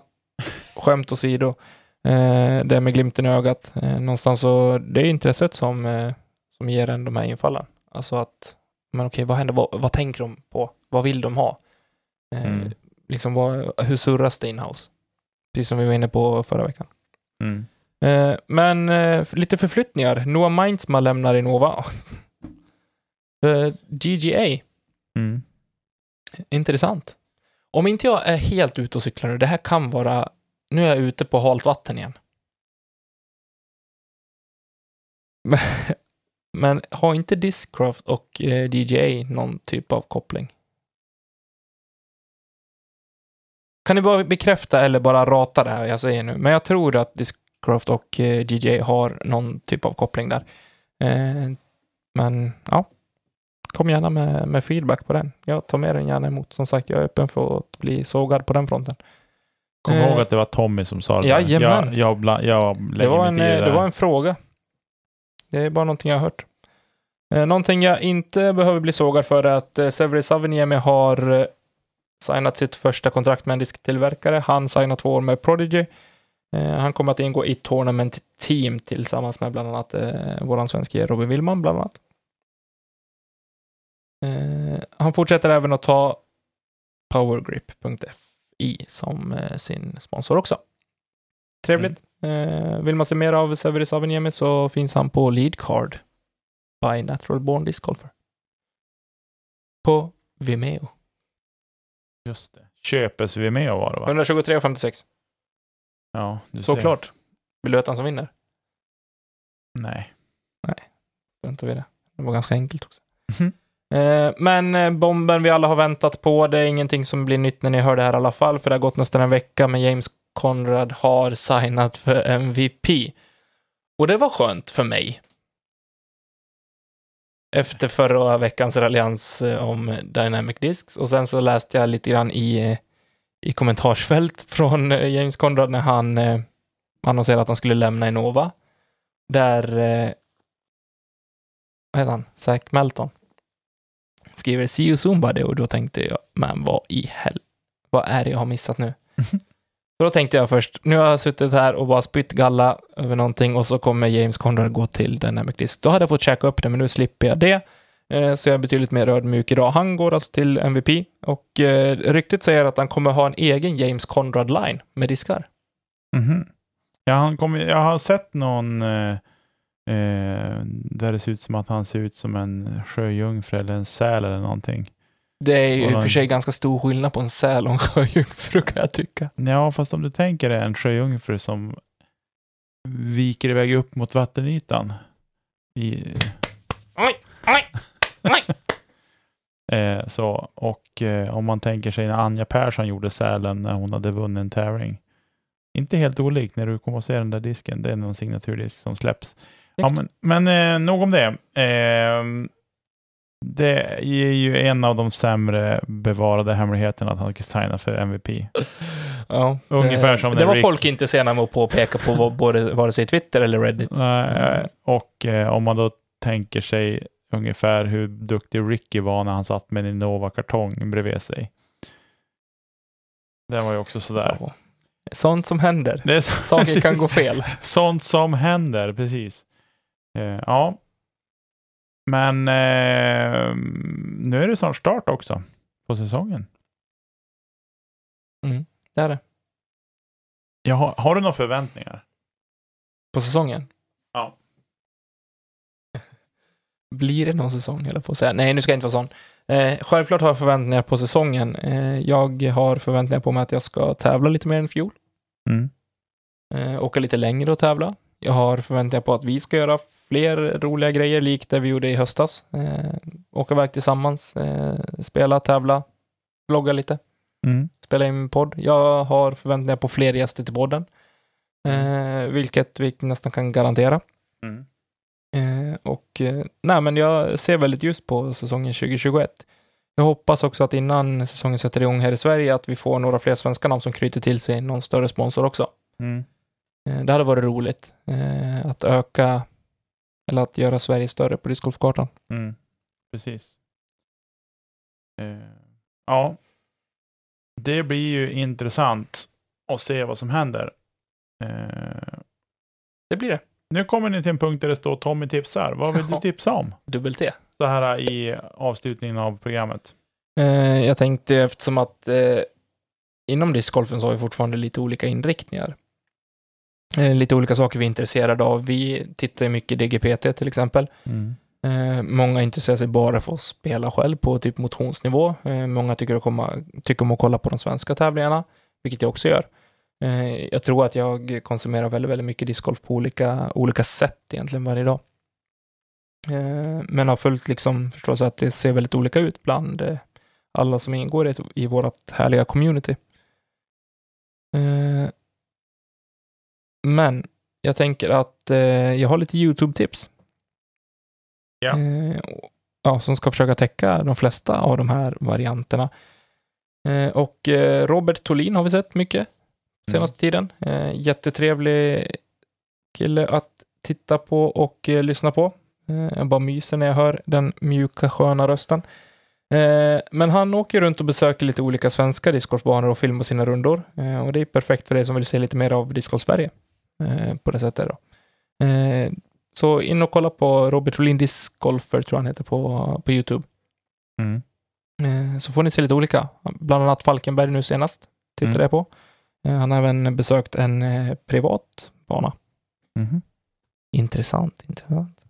Skämt åsido. Eh, det med glimten i ögat. Någonstans så, det är intresset som, som ger en de här infallen. Alltså att, men okej, vad händer? Vad, vad tänker de på? Vad vill de ha? Mm. Liksom, vad, hur surras det inhouse? Precis som vi var inne på förra veckan. Mm. Men lite förflyttningar. Noah Mindsma lämnar Innova. eh, GGA, Mm. intressant. Om inte jag är helt ute och cyklar nu, det här kan vara... Nu är jag ute på halt vatten igen. Men, men har inte Discraft och eh, DJA någon typ av koppling? Kan ni bara bekräfta eller bara rata det här jag säger nu? Men jag tror att Discraft och eh, DJ har någon typ av koppling där. Eh, men ja, kom gärna med, med feedback på den. Jag tar med den gärna emot. Som sagt, jag är öppen för att bli sågad på den fronten. Kom Eh, ihåg att det var Tommy som sa det. jajamän. Jag, jag, bla, jag Det var, en, eh, det var en fråga. Det är bara någonting jag har hört. Eh, någonting jag inte behöver bli sågad för är att eh, Severin Saviniemi har eh, signat sitt första kontrakt med en disktillverkare. Han signar två år med Prodigy. Eh, han kommer att ingå i Tournament Team tillsammans med bland annat eh, våran svenske Robin Willman bland annat. Eh, han fortsätter även att ta powergrip.fi som eh, sin sponsor också. Trevligt. Mm. Eh, vill man se mer av Severis Aveniemi så finns han på Lead Card by Natural Born Disc Golfer. På Vimeo. Just det. Köpes vi med var det va? 123,56. Ja, du ser. Såklart. Vill du veta vem som vinner? Nej. Struntar vi det. Det var ganska enkelt också. Mhm. Eh, men eh, bomben vi alla har väntat på, det är ingenting som blir nytt när ni hör det här i alla fall, för det har gått nästan en vecka, men James Conrad har signat för MVP. Och det var skönt för mig. Efter förra veckans raljans eh, om Dynamic Discs, och sen så läste jag lite grann i, i kommentarsfält från James Conrad när han annonserade att han skulle lämna Innova. Där vad heter han? Zach Melton skriver See you soon buddy och då tänkte jag, men vad i hell... Vad är det jag har missat nu? så då tänkte jag först, nu har jag suttit här och bara spytt galla över någonting och så kommer James Conrad gå till Dynamic Disc. Då hade jag fått checka upp det, men nu slipper jag det. Eh, Så jag är betydligt mer ödmjuk idag. Han går alltså till MVP och eh, ryktet säger att han kommer ha en egen James Conrad-line med diskar. Mhm. Ja, han kommer, jag har sett någon eh, där det ser ut som att han ser ut som en sjöjungfru eller en säl eller någonting. Det är ju i och för sig ganska stor skillnad på en säl och en sjöjungfru kan jag tycka. Ja, fast om du tänker dig en sjöjungfru som viker iväg upp mot vattenytan. I, Oj, oj, oj. eh, så, och eh, om man tänker sig när Anja Persson gjorde sälen när hon hade vunnit en tävling. Inte helt olikt när du kommer att se den där disken. Det är någon signaturdisk som släpps. Ja, men men eh, nog om det. Eh, det är ju en av de sämre bevarade hemligheterna att han signa för MVP. Ja, Ungefär som Det var Rick- folk inte sena med att påpeka på både, vare sig Twitter eller Reddit. Nej, och eh, om man då tänker sig ungefär hur duktig Ricky var när han satt med en Innova-kartong bredvid sig. Det var ju också sådär. Ja. Sånt som händer. Det så, Saker kan gå fel. Sånt som händer, precis. Eh, ja. Men eh, nu är det snart start också på säsongen. Det är det. Jag har, har du några förväntningar? På säsongen. Ja. Blir det någon säsong, eller på att säga. Nej, nu ska jag inte vara sån. Eh, självklart har jag förväntningar på säsongen. Eh, jag har förväntningar på mig att jag ska tävla lite mer än fjol. Mm. eh, åka lite längre och tävla. Jag har förväntningar på att vi ska göra fler roliga grejer likt det vi gjorde i höstas. Eh, åka iväg tillsammans, eh, spela, tävla, vlogga lite, Mm. spela in podd. Jag har förväntningar på fler gäster till podden, eh, vilket vi nästan kan garantera. Mm. Eh, och eh, nej, men jag ser väldigt ljust på säsongen 2021. Jag hoppas också att innan säsongen sätter igång här i Sverige att vi får några fler svenska namn som knyter till sig någon större sponsor också. Mm. Eh, Det hade varit roligt eh, att öka eller att göra Sverige större på discgolfkartan. Mm. Precis. Eh, ja. Det blir ju intressant att se vad som händer. Eh, Det blir det. nu kommer ni till en punkt där det står Tommy tipsar. Vad vill du tipsa om? Dubbel-T. Så här i avslutningen av programmet. Eh, Jag tänkte eftersom att inom discgolfen så har vi fortfarande lite olika inriktningar. Eh, Lite olika saker vi är intresserade av. Vi tittar ju mycket DGPT till exempel. Eh, många intresserar sig bara för att spela själv på typ motionsnivå. Eh, många tycker, att komma, tycker om att kolla på de svenska tävlingarna, vilket jag också gör. Eh, jag tror att jag konsumerar väldigt, väldigt mycket discgolf på olika, olika sätt egentligen varje dag. Men har följt liksom förstås att det ser väldigt olika ut bland alla som ingår i, i vårt härliga community. Men jag tänker att eh, jag har lite YouTube-tips. Ja. Eh, och- ja, som ska försöka täcka de flesta av de här varianterna. Eh, och eh, Robert Tolin har vi sett mycket senaste tiden. Eh, jättetrevlig kille att titta på och eh, lyssna på. Jag bara myser när jag hör den mjuka sköna rösten. Men han åker runt och besöker lite olika svenska discgolfbanor och filmar sina rundor. Och det är perfekt för dig som vill se lite mer av discgolf Sverige. Eh, på det sättet då. Eh, så in och kolla på Robert Rolin Discgolfer, tror jag han heter på, på YouTube. Mm. Eh, så får ni se lite olika. Bland annat Falkenberg nu senast tittade Mm. jag på. Han har även besökt en privat bana. Mhm. Intressant, intressant.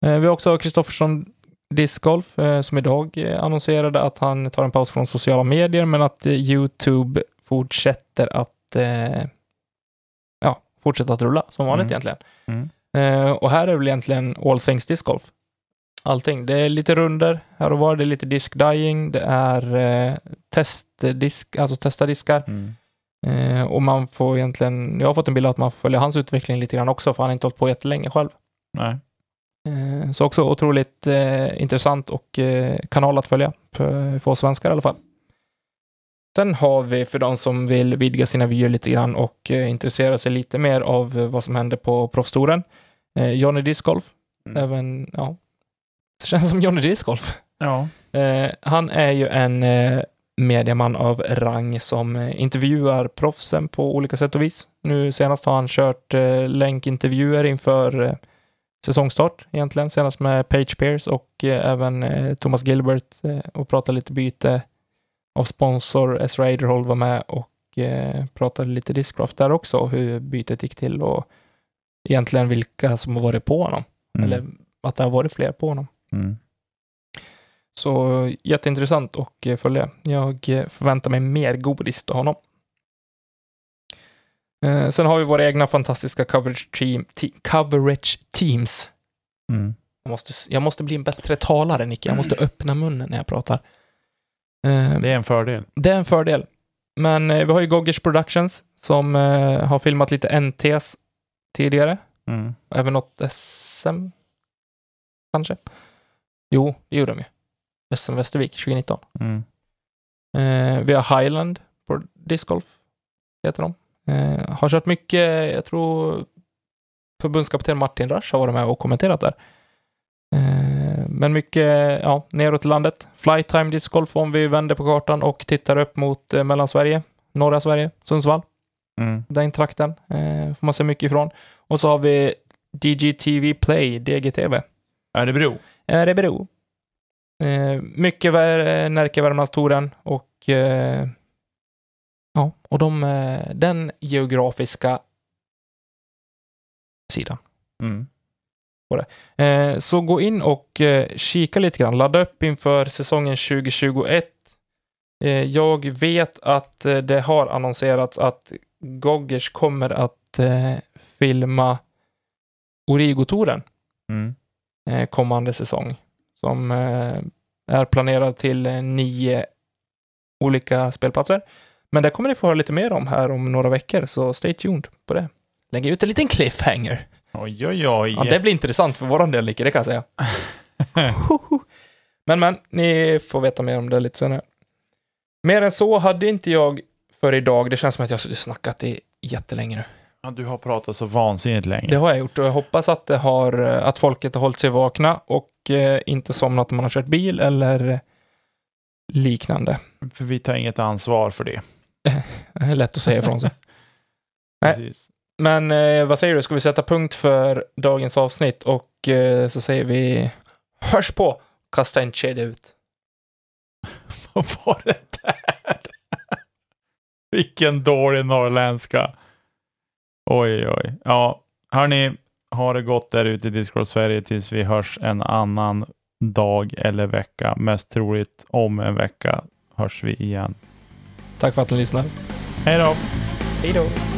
Vi har också Kristoffersson Discgolf som idag annonserade att han tar en paus från sociala medier men att Youtube fortsätter att eh, fortsätta att rulla som vanligt Mm. egentligen. Mm. Eh, och här är väl egentligen all things discgolf. Allting. Det är lite runder här och var. Det är lite disk dying. Det är eh, testdisk, alltså testa diskar. Mm. Eh, och man får egentligen, jag har fått en bild av att man följer hans utveckling lite grann också, för han har inte hållit på jättelänge själv. Nej. Eh, så också otroligt eh, intressant och eh, kanal att följa, för, för oss svenskar i alla fall. Sen har vi för de som vill vidga sina vyer lite grann och eh, intressera sig lite mer av eh, vad som händer på proffstouren. Eh, Johnny Discgolf, Mm. även, ja, det känns som Johnny Discgolf. Ja. Eh, han är ju en eh, medieman av rang som eh, intervjuar proffsen på olika sätt och vis. Nu senast har han kört eh, länkintervjuer inför eh, säsongstart egentligen, senast med Page Pierce och eh, även Thomas Gilbert och pratade lite byte av sponsor. S. Raiderhold var med och eh, pratade lite discraft där också, hur bytet gick till och egentligen vilka som har varit på honom, Mm. eller att det har varit fler på honom. Mm. Så jätteintressant att eh, följa. Jag eh, förväntar mig mer godis till honom. Eh, sen har vi våra egna fantastiska coverage, team, te, coverage teams. Mm. Jag måste, jag måste bli en bättre talare, Nicke. Jag måste öppna munnen när jag pratar. Eh, Det är en fördel. det är en fördel. Men eh, vi har ju Goggers Productions som eh, har filmat lite NTs tidigare. Mm. Även något SM, kanske? Jo, det gjorde de ju. SM Västervik 2019. Mm. Eh, vi har Highland på discgolf, heter de. Eh, har kört mycket, jag tror förbundskapten Martin Rasch har varit med och kommenterat där. Eh, men mycket, ja, neråt i landet. Flytime discgolf om vi vänder på kartan och tittar upp mot eh, Mellansverige, norra Sverige, Sundsvall, Mm. den trakten. Eh, får man se mycket ifrån. Och så har vi DGTV Play, DGTV. Örebro. Örebro. Eh, mycket vär, Närke Värmlandstouren och eh, ja, och de, eh, den geografiska sidan. Mm. Eh, så gå in och eh, kika lite grann, ladda upp inför säsongen 2021. Eh, jag vet att det har annonserats att Goggers kommer att filma Origo-touren Mm. kommande säsong som är planerad till nio olika spelplatser. Men det kommer ni få höra lite mer om här om några veckor, så stay tuned på det. Lägger ut en liten cliffhanger. Oj, oj, oj. Ja, det blir intressant för våran del, Nicke, det kan jag säga. men, men, ni får veta mer om det lite senare. Mer än så hade inte jag för idag. Det känns som att jag har snackat i jättelänge nu. Ja, du har pratat så vansinnigt länge. Det har jag gjort och jag hoppas att, det har, att folket har hållit sig vakna och eh, inte somnat när man har kört bil eller liknande. För vi tar inget ansvar för det. Det är lätt att säga ifrån sig. Nej. Precis. Men eh, vad säger du, ska vi sätta punkt för dagens avsnitt och eh, så säger vi hörs på, kasta en kedja ut. Vad var det där? Vilken dålig norrländska. Oj, oj. Ja, hörni, ha det gott där ute i Discord Sverige tills vi hörs en annan dag eller vecka. Mest troligt om en vecka hörs vi igen. Tack för att ni lyssnar. Hej då! Hej då!